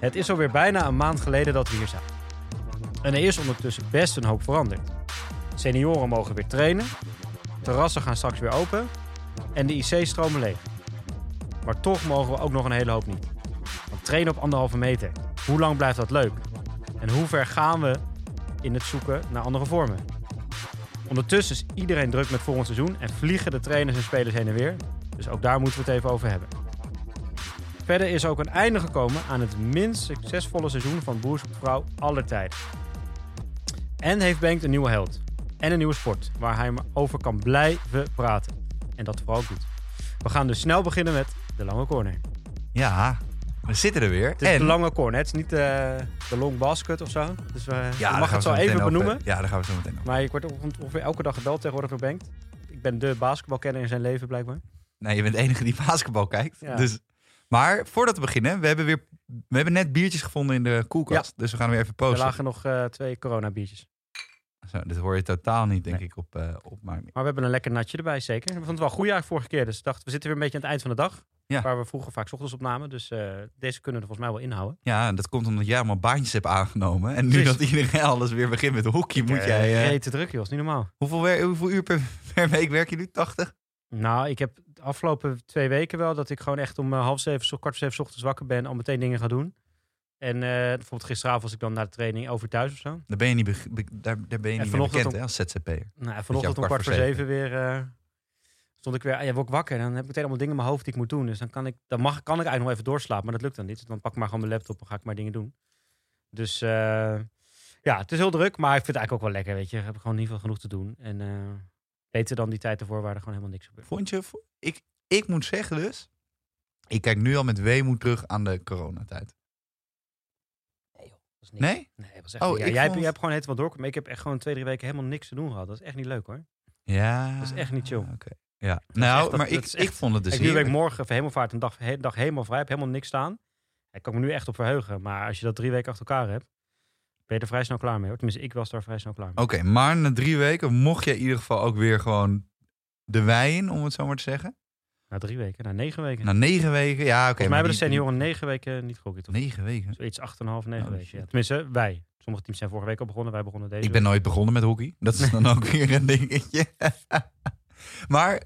Het is alweer bijna een maand geleden dat we hier zijn. En er is ondertussen best een hoop veranderd. Senioren mogen weer trainen, terrassen gaan straks weer open en de IC stromen leeg. Maar toch mogen we ook nog een hele hoop niet. Want trainen op anderhalve meter, hoe lang blijft dat leuk? En hoe ver gaan we in het zoeken naar andere vormen? Ondertussen is iedereen druk met volgend seizoen en vliegen de trainers en spelers heen en weer. Dus ook daar moeten we het even over hebben. Verder is ook een einde gekomen aan het minst succesvolle seizoen van Boers op Vrouw aller tijden. En heeft Bengt een nieuwe held. En een nieuwe sport waar hij over kan blijven praten. En dat vooral doet. We gaan dus snel beginnen met de lange corner. Ja, we zitten er weer. Het is en... de lange corner. Het is niet eh, de long basket of zo. Dus we, Ja, mag gaan het zo even benoemen. Ja, daar gaan we zo meteen over. Maar ik word ongeveer elke dag gebeld tegenwoordig door Bengt. Ik ben de basketbalkenner in zijn leven blijkbaar. Nee, je bent de enige die basketbal kijkt. Ja. Dus... Maar voordat we beginnen, we hebben, weer, we hebben net biertjes gevonden in de koelkast. Dus we gaan weer even Er posten. lagen nog eh, twee coronabiertjes. Zo, dit hoor je totaal niet, denk Nee. ik, op, eh op maar Maar we hebben een lekker natje erbij, zeker. We vonden het wel goed eigenlijk vorige keer. Dus dacht, we zitten weer een beetje aan het eind van de dag. Ja. Waar we vroeger vaak ochtends opnamen. Dus eh, deze kunnen we er volgens mij wel inhouden. Ja, en dat komt omdat jij allemaal baantjes hebt aangenomen. En nu dat iedereen alles weer begint met hockey, moet Eh, jij... reet te druk, joh. is niet normaal. hoeveel, hoeveel uur per, per week werk je nu? 80? Nou, ik heb de afgelopen twee weken wel dat ik gewoon echt om half zeven, kwart voor zeven 's ochtends wakker ben. Al meteen dingen ga doen. En bijvoorbeeld gisteravond was ik dan naar de training over thuis of zo. Daar ben je niet, daar, daar ben je En niet bekend om- hè, als ZZP'er. Nou, vanochtend om kwart voor zeven weer stond ik weer. ah, Ja, word ik wakker. En dan heb ik meteen allemaal dingen in mijn hoofd die ik moet doen. Dus dan kan ik, dan mag, kan ik eigenlijk nog even doorslapen. Maar dat lukt dan niet. Dus dan pak ik maar gewoon mijn laptop en ga ik maar dingen doen. Dus eh, ja, het is heel druk. Maar ik vind het eigenlijk ook wel lekker. Weet je, ik heb gewoon niet veel genoeg te doen. En eh, beter dan die tijd ervoor waar er gewoon helemaal niks gebeurt. Vond je... Ik, ik moet zeggen dus... Ik kijk nu al met weemoed terug aan de coronatijd. Dat is niks. Nee? Nee, dat was echt Oh, ja, jij, hebt, jij hebt gewoon het wel doorkomen. Maar ik heb echt gewoon twee, drie weken helemaal niks te doen gehad. Dat is echt niet leuk hoor. Ja. Dat is echt niet chill. Oké. Ja. Nou, dat- maar dat ik, ik vond het dus Kijk, nu ben ik morgen voor hemelvaart een dag, he- dag helemaal vrij. Heb helemaal niks staan. Ik kan me nu echt op verheugen. Maar als je dat drie weken achter elkaar hebt, ben je er vrij snel klaar mee. Hoor. Tenminste, ik was daar vrij snel klaar mee. Oké, maar na drie weken mocht je in ieder geval ook weer gewoon de wei in, om het zo maar te zeggen. Na drie weken, na negen weken. Na negen weken, ja, oké. Volgens mij hebben de senioren negen weken niet gehockeyd. Of Negen weken? zoiets, acht en een half, negen Oh, weken. Ja. Tenminste, wij. Sommige teams zijn vorige week al begonnen, wij begonnen deze Ik ben week. nooit begonnen met hockey. Dat is dan ook weer een dingetje. maar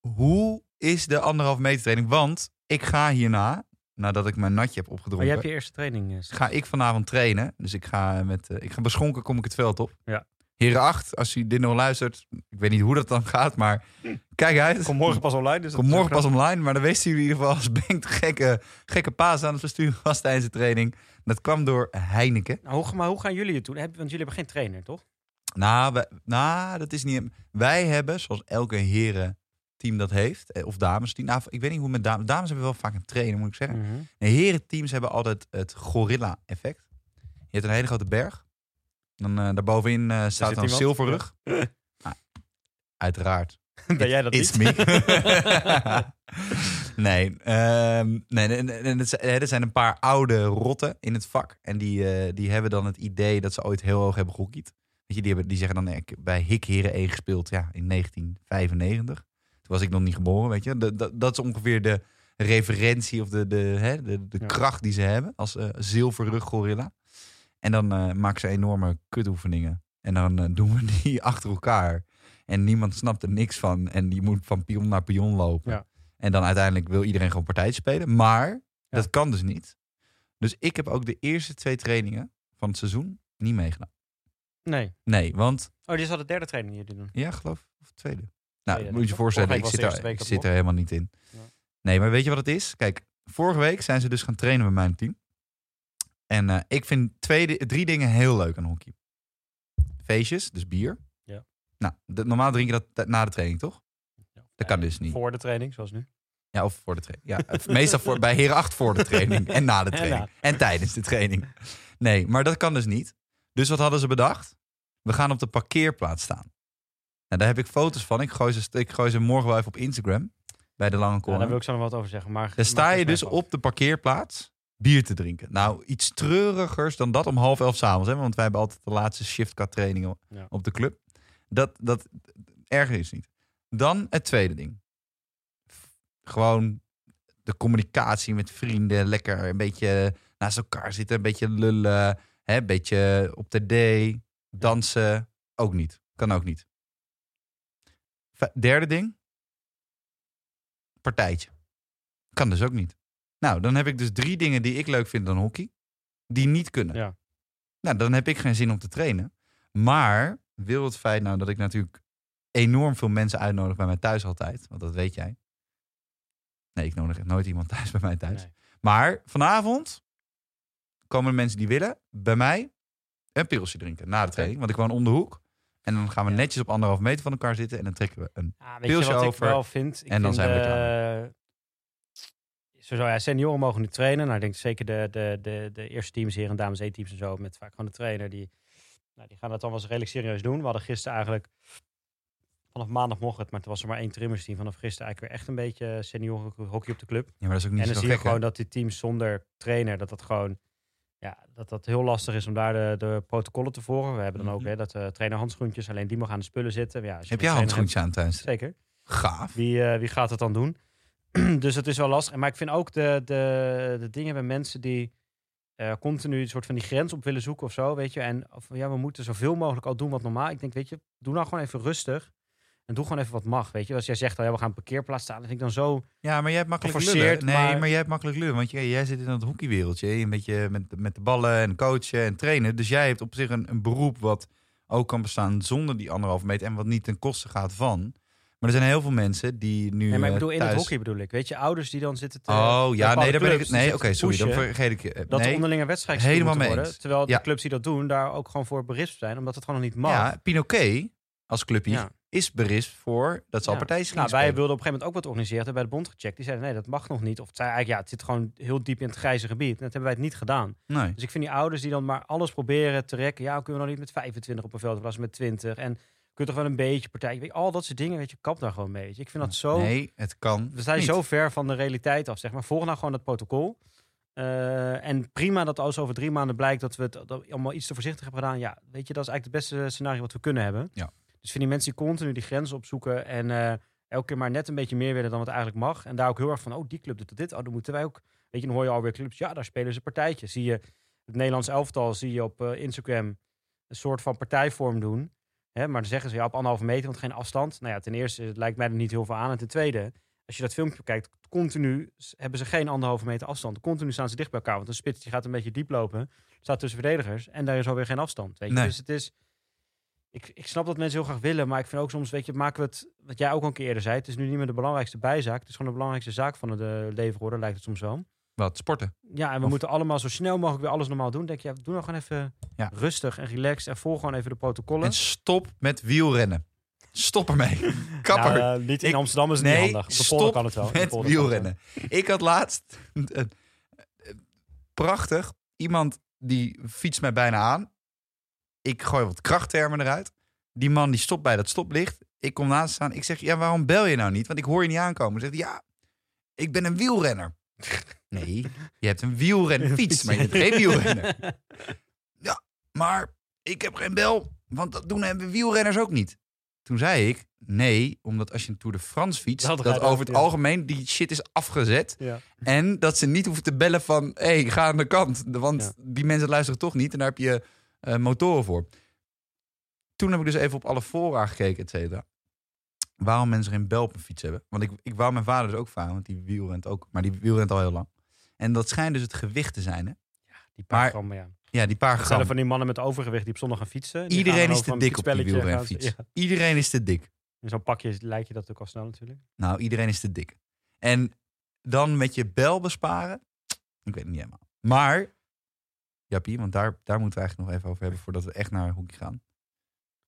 hoe is de anderhalf meter training? Want ik ga hierna, nadat ik mijn natje heb Maar opgedronken, jij hebt je eerste training. eh, ga ik vanavond trainen. Dus ik ga met, eh, ik ga beschonken, kom ik het veld op. Ja. Heren 8, als u dit nog luistert, ik weet niet hoe dat dan gaat, maar kijk uit. Kom morgen pas online. Dus Kom morgen pas online, maar dan wisten jullie in ieder geval als Benk de gekke, gekke paas aan het versturen was tijdens de training. Dat kwam door Heineken. Nou, hoe, maar hoe gaan jullie het doen? Want jullie hebben geen trainer, toch? Nou, wij- nou, dat is niet. Wij hebben, zoals elke heren team dat heeft, eh, of dames team. Nou, ik weet niet hoe met dames. Dames hebben wel vaak een trainer, moet ik zeggen. Nee, heren teams hebben altijd het gorilla-effect. Je hebt een hele grote berg. Dan eh daarbovenin eh, staat dan iemand. zilverrug. Nou, uiteraard. ben jij dat It's niet? me. nee, ehm, nee, nee, nee, nee, het zijn- er zijn een paar oude rotten in het vak. En die, die hebben dan het idee dat ze ooit heel hoog hebben gehockeyd. Weet je, die, hebben, die zeggen dan, ik bij Hik Heren 1 gespeeld ja, in 1995. Toen was ik nog niet geboren, weet je. Dat, dat, dat is ongeveer de referentie of de, de, hè, de, de Ja. kracht die ze hebben als eh zilverrug gorilla. En dan eh, maken ze enorme kutoefeningen. En dan eh, doen we die achter elkaar. En niemand snapt er niks van. En die moet van pion naar pion lopen. Ja. En dan uiteindelijk wil iedereen gewoon partijtje spelen. Maar dat kan dus niet. Dus ik heb ook de eerste twee trainingen van het seizoen niet meegedaan. Nee. Nee, want... Oh, dit is al de derde training die jullie doen. Ja, geloof ik. Of de tweede. Nou, Tweede, moet je je voorstellen, ik zit, er, ik zit er helemaal niet in. Ja. Nee, maar weet je wat het is? Kijk, vorige week zijn ze dus gaan trainen met mijn team. En eh, ik vind twee, drie dingen heel leuk aan hockey. Feestjes, dus bier. Ja. Nou, de- normaal drink je dat na de training, toch? Dat kan Ja, dus niet. Voor de training, zoals nu. Ja, of voor de training. Ja, het- meestal voor, bij Heren 8 voor de training en na de training. En, tijdens de training. Nee, maar dat kan dus niet. Dus wat hadden ze bedacht? We gaan op de parkeerplaats staan. Nou, daar heb ik foto's van. Ik gooi ze, ik gooi ze morgen wel even op Instagram. Bij de lange Ja, corner. daar wil ik zo nog wat over zeggen. Maar Daar sta je dus op de parkeerplaats. bier te drinken. Nou, iets treurigers dan dat om half elf s'avonds. Want wij hebben altijd de laatste shiftcut trainingen Ja. op de club. Dat, dat erger is niet. Dan het tweede ding. Gewoon de communicatie met vrienden. Lekker een beetje naast elkaar zitten. Een beetje lullen. Een beetje op de D. Dansen. Ook niet. Kan ook niet. Derde ding. Partijtje. Kan dus ook niet. Nou, dan heb ik dus drie dingen die ik leuk vind dan hockey. Die niet kunnen. Ja. Nou, dan heb ik geen zin om te trainen. Maar wil het feit nou dat ik natuurlijk enorm veel mensen uitnodig bij mij thuis altijd. Want dat weet jij. Nee, ik nodig nooit iemand thuis bij mij thuis. Nee. Maar vanavond komen de mensen die willen bij mij een pilsje drinken na de training. Want ik woon om de hoek. En dan gaan we Ja. netjes op anderhalf meter van elkaar zitten. En dan trekken we een... Ja, weet Pilsje je wat over ik wel vind? Ik en dan vind, zijn we er eh, ja, senioren mogen nu trainen. Nou, ik denk zeker de, de, de, de eerste teams, heren en dames E-teams en zo, met vaak gewoon de trainer, die, nou, die gaan dat dan wel eens redelijk serieus doen. We hadden gisteren eigenlijk, vanaf maandag mocht het, maar het was er maar één trimmersteam. Vanaf gisteren eigenlijk weer echt een beetje senioren hockey op de club. Ja, maar dat is ook niet En dan zo zie je gek, gewoon dat die teams zonder trainer, dat dat gewoon, ja, dat dat heel lastig is om daar de, de protocollen te volgen. We hebben dan ook Mhm. hè, dat uh, trainer handschoentjes, alleen die mag aan de spullen zitten. Ja, je Heb jij handschoentjes aan thuis? Zeker. Gaaf. Wie, eh, wie gaat het dan doen? dus het is wel lastig. Maar ik vind ook de, de, de dingen bij mensen die eh, continu een soort van die grens op willen zoeken of zo, weet je. En of, ja, we moeten zoveel mogelijk al doen wat normaal. Ik denk, weet je, doe nou gewoon even rustig. En doe gewoon even wat mag, weet je. Als jij zegt, oh, ja, we gaan een parkeerplaats staan, dan vind ik dan zo... Ja, maar jij hebt makkelijk Geforceerd, lullen. Nee, maar- maar... jij hebt makkelijk lullen. Want jij, jij zit in dat hockeywereldje. Een beetje met, met de ballen en coachen en trainen. Dus jij hebt op zich een, een beroep wat ook kan bestaan zonder die anderhalve meter. En wat niet ten koste gaat van. Maar er zijn heel veel mensen die nu Nee, maar ik eh, bedoel, in thuis... het hockey bedoel ik. Weet je, ouders die dan zitten te... Oh, ja, nee, daar ben ik... Nee, oké, sorry. Dan vergeet ik je. eh, Dat de onderlinge wedstrijd helemaal mee worden. Terwijl Ja. de clubs die dat doen, daar ook gewoon voor berispt zijn. Omdat het gewoon nog niet mag. Ja, Pinoquet als clubje Ja. Is berispt voor dat ze al Ja. partijtjes Nou, wij wilden op een gegeven moment ook wat organiseren. Hebben bij de bond gecheckt. Die zeiden nee, dat mag nog niet. Of het zei eigenlijk, ja, het zit gewoon heel diep in het grijze gebied. En dat hebben wij het niet gedaan. Nee. Dus ik vind die ouders die dan maar alles proberen te rekken. Ja, kunnen we nog niet met 25 op een veld in plaats van met 20. En kun je toch wel een beetje partij. Weet al dat soort dingen, weet je, kap daar gewoon mee. Ik vind dat zo. Nee, het kan we zijn niet. zo ver van de realiteit af, zeg maar. Volg nou gewoon dat protocol. Eh, en prima dat als over drie maanden blijkt dat we het dat we allemaal iets te voorzichtig hebben gedaan. Ja, weet je, dat is eigenlijk het beste scenario wat we kunnen hebben. Ja. Dus vind die mensen die continu die grenzen opzoeken en eh, elke keer maar net een beetje meer willen dan wat eigenlijk mag. En daar ook heel erg van, oh, die club doet dit, oh, dan moeten wij ook. Weet je, dan hoor je alweer clubs, ja, daar spelen ze partijtjes. Zie je het Nederlands elftal, zie je op eh, Instagram een soort van partijvorm doen. Hè, maar dan zeggen ze, ja, op anderhalve meter, want geen afstand. Nou ja, ten eerste, het lijkt mij er niet heel veel aan. En ten tweede, als je dat filmpje kijkt, continu hebben ze geen anderhalve meter afstand. Continu staan ze dicht bij elkaar. Want een spits die gaat een beetje diep lopen, staat tussen verdedigers. En daar is alweer geen afstand. Weet je? Nee. Dus het is... Ik, ik snap dat mensen heel graag willen, maar ik vind ook soms, weet je, maken we het, wat jij ook al een keer eerder zei, het is nu niet meer de belangrijkste bijzaak. Het is gewoon de belangrijkste zaak van de leverorde, lijkt het soms wel. Wat, sporten? Ja, en we Of- moeten allemaal zo snel mogelijk weer alles normaal doen. Denk je, ja, doe nou gewoon even Ja. rustig en relaxed en volg gewoon even de protocollen. En stop met wielrennen. Stop ermee. Kapper. Nou, eh, niet in Ik- Amsterdam is het niet nee, handig. De polder stop kan het wel. Met wielrennen. Ik had laatst... een- een- een- prachtig. Iemand die fietst mij bijna aan. Ik gooi wat krachttermen eruit. Die man die stopt bij dat stoplicht. Ik kom naast staan. Ik zeg, ja, waarom bel je nou niet? Want ik hoor je niet aankomen. Zegt, hij, ja, ik ben een wielrenner. Nee, je hebt een wielrenfiets, maar je bent geen wielrenner. Ja, maar ik heb geen bel, want dat doen hebben wielrenners ook niet. Toen zei ik, nee, omdat als je een Tour de France fietst, Dat over het ja. algemeen die shit is afgezet. Ja. En dat ze niet hoeven te bellen van, hé, hey, ga aan de kant. Want Ja. die mensen luisteren toch niet en daar heb je eh, motoren voor. Toen heb ik dus even op alle fora gekeken, et cetera. Waarom mensen geen bel op een fiets hebben. Want ik, ik wou mijn vader dus ook varen, want die wielrent ook. Maar die wielrent al heel lang. En dat schijnt dus het gewicht te zijn, hè? Die paar Maar- gram, ja. Ja, die paar gram. van die mannen met overgewicht die op zondag gaan fietsen. Die Iedereen gaan is te dik op die wielrenfiets. Ja. Iedereen is te dik. In zo'n pakje lijkt je dat ook al snel natuurlijk. Nou, iedereen is te dik. En dan met je bel besparen. Ik weet het niet helemaal. Maar, Jappie, want daar, daar moeten we eigenlijk nog even over hebben voordat we echt naar hoekje gaan.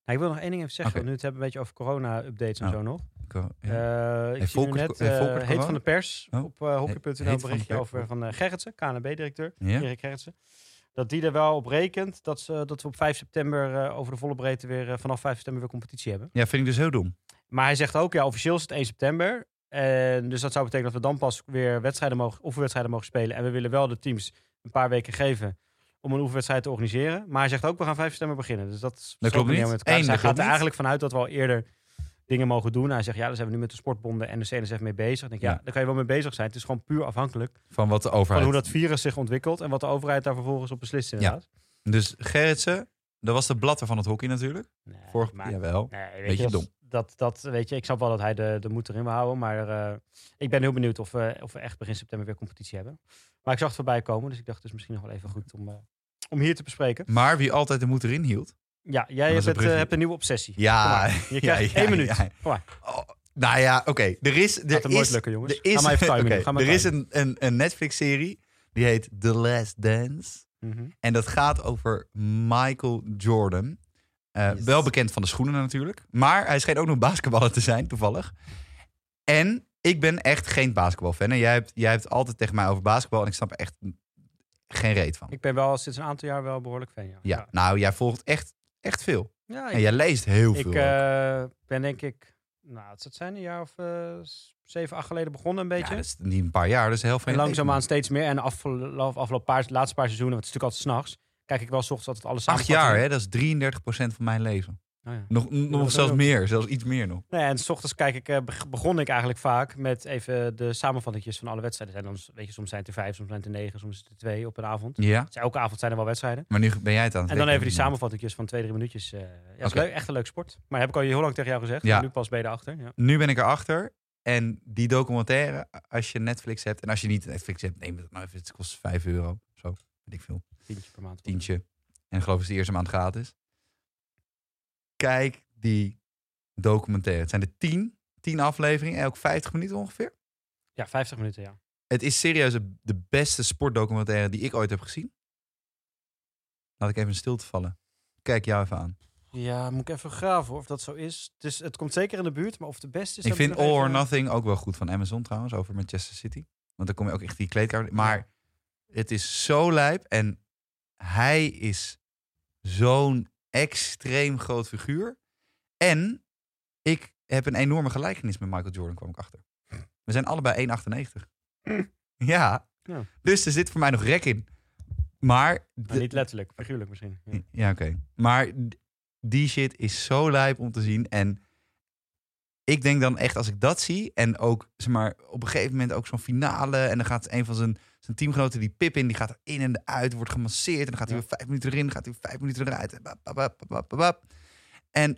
Nou, ik wil nog één ding even zeggen. Nu het hebben een beetje over corona-updates en Oh. zo nog. Ik, eh, ja. Eh, ik zie net eh, Volkert heet van de pers Oh. op uh, hockey.nl een berichtje over van uh, Gerritsen, KNB-directeur. ja? Erik Gerritsen. Dat die er wel op rekent dat, ze, dat we op 5 september eh, over de volle breedte weer eh, vanaf 5 september weer competitie hebben. ja, vind ik dus heel dom. Maar hij zegt ook, ja, officieel is het 1 september. En dus dat zou betekenen dat we dan pas weer wedstrijden mogen, oefenwedstrijden mogen spelen. En we willen wel de teams een paar weken geven om een oefenwedstrijd te organiseren. Maar hij zegt ook, we gaan 5 september beginnen. Dus dat, strookt klopt niet. met. Eén, Dus hij dat gaat er niet. eigenlijk vanuit dat we al eerder dingen mogen doen. Hij zegt, ja, daar zijn we nu met de sportbonden en de CNSF mee bezig. Ik denk, ja, Ja. daar kan je wel mee bezig zijn. Het is gewoon puur afhankelijk Van wat de van overheid... hoe dat virus zich ontwikkelt en wat de overheid daar vervolgens op beslist inderdaad. Dus Gerritsen, dat was de blatter van het hockey natuurlijk. Nee, Vorig... maar- Jawel. Nee, weet Beetje je, dat, dom. Dat, dat, weet je, ik snap wel dat hij de, de moed erin wil houden. Maar eh, ik ben heel benieuwd of we, of we echt begin september weer competitie hebben. Maar ik zag het voorbij komen. Dus ik dacht, het is misschien nog wel even goed om, eh, om hier te bespreken. Maar wie altijd de moed erin hield... Ja, jij hebt, het, eh, hebt een nieuwe obsessie. Ja. Je krijgt ja, één minuut. Kom. Oh, nou ja, oké. Er is... Er Gaat hem nooit is, lukken, jongens. er is, Ga maar even nu. Ga maar er is een, een, een Netflix-serie die heet The Last Dance. Mhm. En dat gaat over Michael Jordan. Yes. Wel bekend van de schoenen natuurlijk. Maar hij schijnt ook nog basketballer te zijn, toevallig. En ik ben echt geen basketbalfan. En jij hebt, jij hebt altijd tegen mij over basketbal. En ik snap echt geen reet van. Ik ben wel sinds een aantal jaar wel behoorlijk fan. Ja, Ja, nou, jij volgt echt, echt veel. Ja, En ik, jij leest heel ik veel. ook. eh, ben denk ik, nou, het zijn een jaar of eh, zeven, acht geleden begonnen een ja, beetje. dat is niet een paar jaar, is heel veel. En langzaamaan steeds meer. En de afgelopen, afgelopen paar, laatste paar seizoenen, want het is natuurlijk altijd s'nachts, kijk ik wel s ochtends altijd alles Acht jaar, hè? Dat is 33% van mijn leven. Oh, ja. Nog, nog zelfs meer, zelfs iets meer nog. Nee, en s ochtends kijk ik, eh, beg- begon ik eigenlijk vaak met even de samenvattingjes van alle wedstrijden. En dan, weet je, soms zijn het er vijf, soms zijn het er negen, soms is het er twee op een avond. Ja, Dus elke avond zijn er wel wedstrijden. maar nu ben jij het aan het En dan even die samenvattingjes van twee, drie minuutjes. eh ja, is leuk, echt een leuk sport. Maar heb ik al heel lang tegen jou gezegd. Ja. Nu pas ben je erachter. Ja. Nu ben ik erachter. En die documentaire, als je Netflix hebt... en als je niet Netflix hebt, neem het nou even. Het kost 5 euro. Zo, weet ik veel. Tientje per maand. Tientje. En ik geloof is de eerste maand gratis. Kijk die documentaire. Het zijn er 10, 10 afleveringen, elk 50 minuten ongeveer. Ja, 50 minuten, ja. Het is serieus de- beste sportdocumentaire die ik ooit heb gezien. Laat ik even in stilte vallen. Kijk jou even aan. Ja, moet ik even graven hoor, of dat zo is. Dus het komt zeker in de buurt, maar of de beste is... ik vind All or Nothing ook wel goed van Amazon trouwens, over Manchester City. Want dan kom je ook echt die kleedkamer. Maar het is zo lijp. En hij is zo'n extreem groot figuur. En ik heb een enorme gelijkenis met Michael Jordan, kwam ik achter. We zijn allebei 1,98. Ja. Ja. Dus er zit voor mij nog rek in. Maar... Niet letterlijk, figuurlijk misschien. Ja. ja, oké. Maar die shit is zo lijp om te zien. En ik denk dan echt, als ik dat zie... en ook, zeg maar, op een gegeven moment ook zo'n finale... en dan gaat een van zijn, zijn teamgenoten, die Pip in... die gaat er in en uit, wordt gemasseerd... en dan gaat hij weer vijf minuten erin, gaat hij weer vijf minuten eruit. En,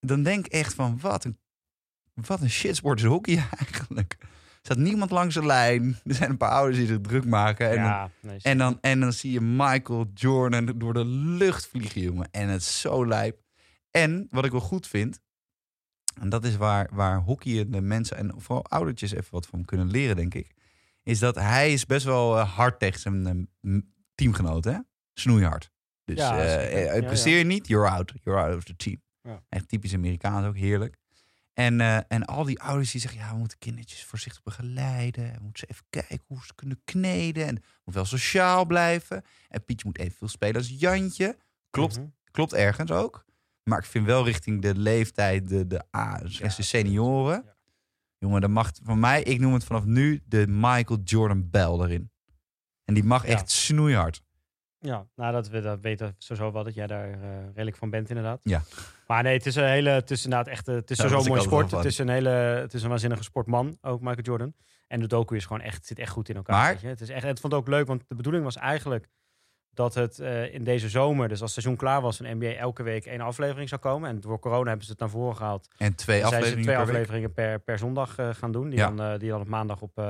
dan denk ik echt van, wat een, wat een shitsport is hockey eigenlijk. Er staat niemand langs de lijn. Er zijn een paar ouders die zich druk maken. En dan en dan, en dan zie je Michael Jordan door de lucht vliegen, jongen. En het is zo lijp. En wat ik wel goed vind, en dat is waar, waar hockey de mensen en vooral oudertjes even wat van kunnen leren, denk ik. Is dat hij is best wel eh, hard tegen zijn eh, teamgenoten, hè? Snoeihard. Dus Ja, Ja, presteer je niet, you're out. You're out of the team. Echt typisch Amerikaans ook, heerlijk. En, en al die ouders die zeggen, ja, we moeten kindertjes voorzichtig begeleiden. We moeten ze even kijken hoe ze kunnen kneden. En moet wel sociaal blijven. En Pietje moet evenveel spelen als Jantje. Klopt, Mhm. klopt ergens ook. Maar ik vind wel richting de leeftijd, de, de, A, dus Ja, echt de senioren. Ja. Jongen, dat mag van mij, ik noem het vanaf nu de Michael Jordan bel erin. En die mag Ja. echt snoeihard. Ja, nou dat, we, dat weten we sowieso wel dat jij daar eh, redelijk van bent inderdaad. Ja. Maar nee, het is een hele, het is inderdaad echt, eh, het is Daar sowieso was een sport. Het is een hele, het is een waanzinnige sportman, ook Michael Jordan. En de docu is gewoon echt, zit echt goed in elkaar. Maar- weet je. Het is echt, het vond ik ook leuk, want de bedoeling was eigenlijk dat het eh, in deze zomer, dus als het seizoen klaar was, van NBA elke week één aflevering zou komen. En door corona hebben ze het naar voren gehaald. En twee Dan afleveringen twee per afleveringen per, per zondag eh, gaan doen. Die, Ja. dan, eh, die dan op maandag op,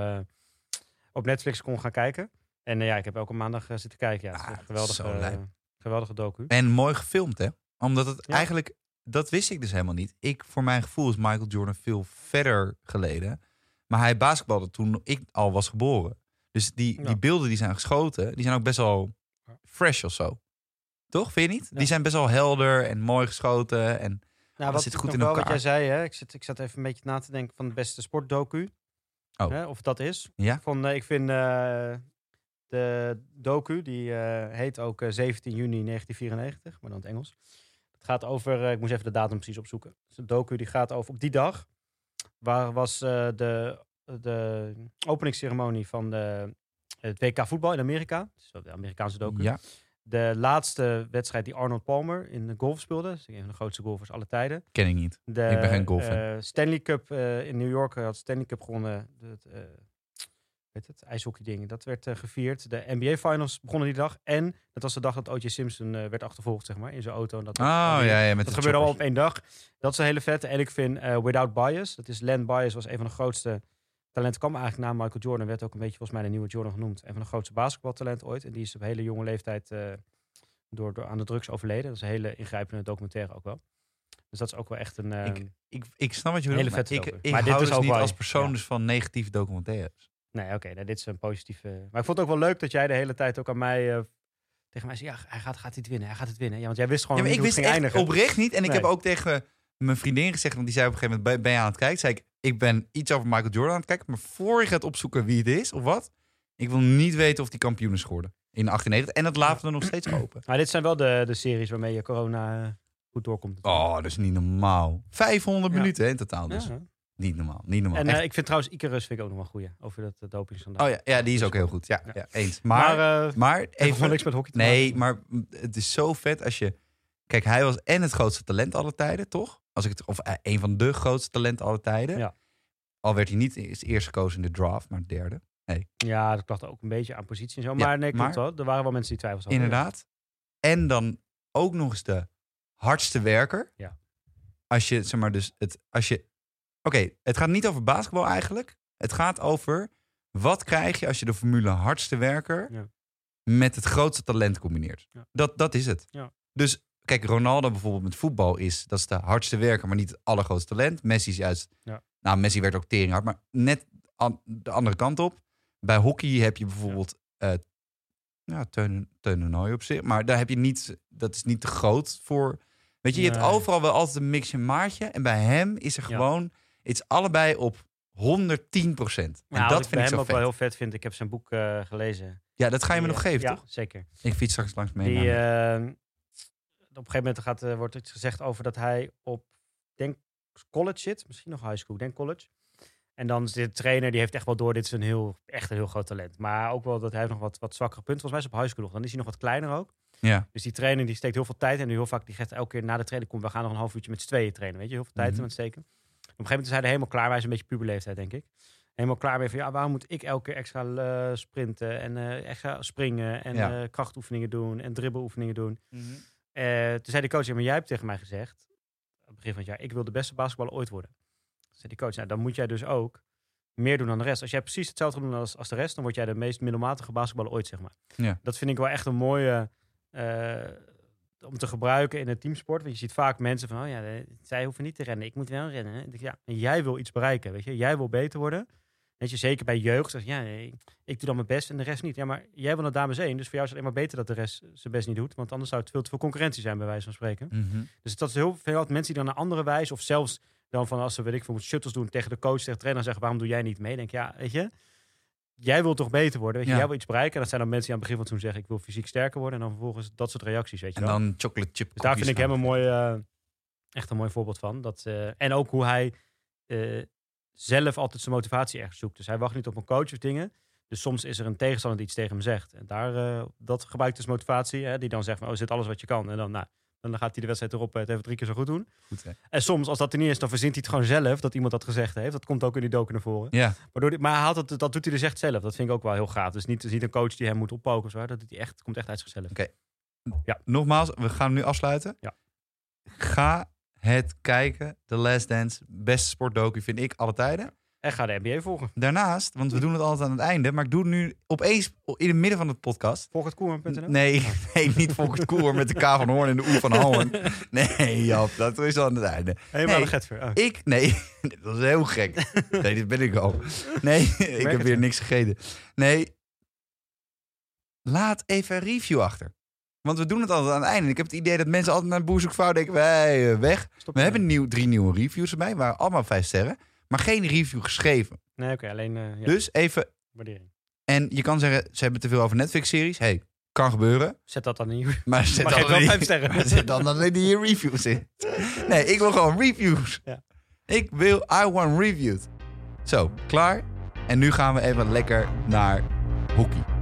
op Netflix kon gaan kijken. En ja, ik heb elke maandag zitten kijken. Ja, het is Ah, geweldige, geweldige docu. En mooi gefilmd, hè? Omdat het Ja. eigenlijk, dat wist ik dus helemaal niet. Ik, voor mijn gevoel is Michael Jordan veel verder geleden. Maar hij basketbalde toen ik al was geboren. Dus die, Ja. die beelden die zijn geschoten, die zijn ook best wel. Fresh of zo. Toch, vind je niet? Ja. Die zijn best wel helder en mooi geschoten. En Nou, wat zit goed in wel wat elkaar. jij zei, hè? Ik, zit, ik zat even een beetje na te denken van de beste sportdocu. Oh. Hè, of dat is. ja, Van, eh, ik vind eh, de docu, die eh, heet ook eh, 17 juni 1994, maar dan in het Engels. Het gaat over, ik moest even de datum precies opzoeken. Het is een docu die gaat over, op die dag waar was de, de openingsceremonie van de, het WK voetbal in Amerika. Dat ook de Amerikaanse docu. Ja. De laatste wedstrijd die Arnold Palmer in de golf speelde. Dat is een van de grootste golfers aller tijden. Ken ik niet. De, Ik ben geen golffan. eh, Stanley Cup eh, in New York had Stanley Cup gewonnen. Het, eh weet het, ijshockey ding. Dat werd eh, gevierd. De NBA Finals begonnen die dag. En dat was de dag dat O.J. Simpson eh, werd achtervolgd, zeg maar, in zijn auto. En dat, Oh ja, ja, met dat de gebeurde allemaal op één dag. Dat is een hele vette. En ik vind eh, Without Bias, dat is Len Bias, was een van de grootste talenten. Kwam eigenlijk na Michael Jordan, werd ook een beetje volgens mij de nieuwe Jordan genoemd. Een van de grootste basketbaltalenten ooit. En die is op hele jonge leeftijd eh, door, door aan de drugs overleden. Dat is een hele ingrijpende documentaire ook wel. Dus dat is ook wel echt een... eh, Ik, ik snap wat je bedoelt, maar ik, ik Maar dit hou is dus ook niet wel- als persoon ja. dus van negatieve documentaires. Nee, oké, nou, dit is een positieve. Maar ik vond het ook wel leuk dat jij de hele tijd ook aan mij. eh, tegen mij zei: ja, hij gaat, gaat dit winnen, hij gaat het winnen. Ja, want jij wist gewoon Ja, maar ik hoe wist het ging echt eindigen. oprecht niet. En ik heb ook tegen mijn vriendin gezegd, want die zei op een gegeven moment, ben- ben je aan het kijken? Zei ik, ik ben iets over Michael Jordan aan het kijken, maar voor je gaat opzoeken wie het is of wat, ik wil niet weten of die kampioen is geworden in 98. En dat laten we nog steeds open. Maar dit zijn wel de, de series waarmee je corona eh, goed doorkomt. Oh, dat is niet normaal. 500 Ja. minuten hè, in totaal dus. Ja. Niet normaal, niet normaal. En eh, ik vind trouwens Icarus vind ik ook nog wel goeie over dat uh, dopingschandaal. oh ja, ja, die is ook heel goed. Ja, Ja. eens. Maar, maar, eh maar even... niks met hockey te Nee, maken. maar het is zo vet als je... Kijk, hij was en het grootste talent aller tijden, toch? Als ik het, of eh, een van de grootste talenten aller tijden. Ja. Al werd hij niet eerst eerst gekozen in de draft, maar derde. Ja, dat lag ook een beetje aan positie en zo. Ja, Maar nee, klopt maar- wel. Er waren wel mensen die twijfels hadden. Inderdaad. En dan ook nog eens de hardste werker. Ja. Als je, zeg maar, dus het... Als je... Oké, het gaat niet over basketbal eigenlijk. Het gaat over... Wat krijg je als je de formule hardste werker... Ja. met het grootste talent combineert? Dat, dat is het. Ja. Dus kijk, Ronaldo bijvoorbeeld met voetbal is... dat is de hardste werker, maar niet het allergrootste talent. Messi is juist... Ja. Nou, Messi werd ook tering hard, maar net an- de andere kant op. Bij hockey heb je bijvoorbeeld... ja, Teun, Teun de Nooy op zich. Maar daar heb je niet... Dat is niet te groot voor... Weet je, je hebt overal wel altijd een mixje maatje. En bij hem is er Ja. gewoon... Het is allebei op 110 procent. En Ja, wat dat ik vind ik zo ook vet. wel heel vet vind. Ik heb zijn boek eh, gelezen. Ja, dat ga je me Die, nog eh, geven, ja, toch? zeker. Ik fiets straks langs mee. Die, op een gegeven moment gaat, eh, wordt iets gezegd over dat hij op, denk college zit. Misschien nog high school, denk college. En dan is de trainer, die heeft echt wel door, dit is een heel, echt een heel groot talent. Maar ook wel dat hij heeft nog wat, wat zwakkere punten. Volgens mij is op high school nog. Dan is hij nog wat kleiner ook. ja. Dus die trainer die steekt heel veel tijd. En heel vaak die geeft elke keer na de training, kom, we gaan nog een half uurtje met z'n tweeën trainen. Weet je, heel veel tijd Mhm. aan het steken. Op een gegeven moment is hij er helemaal klaar. Wij zijn een beetje puberleeftijd, denk ik. Helemaal klaar mee van, ja, waarom moet ik elke keer extra eh, sprinten en eh, extra springen en Ja. eh, krachtoefeningen doen en dribbeloefeningen doen. Eh, toen zei de coach, maar jij hebt tegen mij gezegd, aan het begin van het jaar, ik wil de beste basketballer ooit worden. Toen zei die coach, nou, dan moet jij dus ook meer doen dan de rest. Als jij precies hetzelfde doet als, als de rest, dan word jij de meest middelmatige basketballer ooit, zeg maar. Ja. Dat vind ik wel echt een mooie eh, om te gebruiken in het teamsport. Want je ziet vaak mensen van, oh ja, eh, zij hoeven niet te rennen, ik moet wel rennen. Ja, en jij wil iets bereiken, weet je. Jij wil beter worden. Weet je, zeker bij jeugd. Zeg, ja, ik, ik doe dan mijn best en de rest niet. Ja, maar jij wil naar dames één. Dus voor jou is het alleen maar beter dat de rest zijn best niet doet. Want anders zou het veel te veel concurrentie zijn, bij wijze van spreken. Mhm. Dus dat is heel veel mensen die dan naar andere wijze, of zelfs dan van als ze, weet ik veel, shuttles doen tegen de coach, tegen de trainer, zeggen, waarom doe jij niet mee? Denk ja, weet je, jij wilt toch beter worden, weet je, Ja. jij wil iets bereiken. En dat zijn dan mensen die aan het begin van het seizoen zeggen, ik wil fysiek sterker worden. En dan vervolgens dat soort reacties, weet je En wel. dan chocolate chip dus daar vind ik hem een mooi, eh, echt een mooi voorbeeld van. Dat, eh, en ook hoe hij eh, zelf altijd zijn motivatie ergens zoekt. Dus hij wacht niet op een coach of dingen. Dus soms is er een tegenstander die iets tegen hem zegt. En daar, eh, dat gebruikt dus motivatie. Hè, die dan zegt van, oh, zit alles wat je kan. En dan, nou, dan gaat hij de wedstrijd erop eh, het even drie keer zo goed doen. Goed? En soms, als dat er niet is, dan verzint hij het gewoon zelf dat iemand dat gezegd heeft. Dat komt ook in die docu naar voren. Ja, Waardoor die, maar hij haalt het, dat doet hij dus echt zelf. Dat vind ik ook wel heel gaaf. Dus niet, is niet een coach die hem moet oppoken of zo. Dat doet hij echt, komt echt uit zichzelf. nogmaals, we gaan nu afsluiten. Ja. Ga het kijken. The Last Dance. Beste sportdocu vind ik alle tijden. En ga de NBA volgen. Daarnaast, want we doen het altijd aan het einde, maar ik doe het nu opeens in het midden van het podcast. Volg het koerman.nl. Nee, nee, niet Volkert Koer met de K van Hoorn en de Oe van Hoorn. Nee, Jap, dat is aan het einde. Helemaal Nee. de. Oh. Ik, nee, dat is heel gek. Nee, dit ben ik al. Nee, ik heb het, weer niks gegeten. Nee, laat even een review achter. Want we doen het altijd aan het einde. Ik heb het idee dat mensen altijd naar Boerzoekvrouw denken, wij eh, weg. Stop We hebben nieuw, drie nieuwe reviews erbij, waren allemaal vijf sterren. Maar geen review geschreven. Nee, oké, alleen eh ja, Dus even, waardering. en je kan zeggen, ze hebben te veel over Netflix-series. hey, kan gebeuren. Zet dat dan in. Maar zet Maar dan vijf sterren. Zet dan alleen die reviews in. Nee, ik wil gewoon reviews. Ja. Ik wil I Want Reviewed. Zo, klaar. En nu gaan we even lekker naar hockey.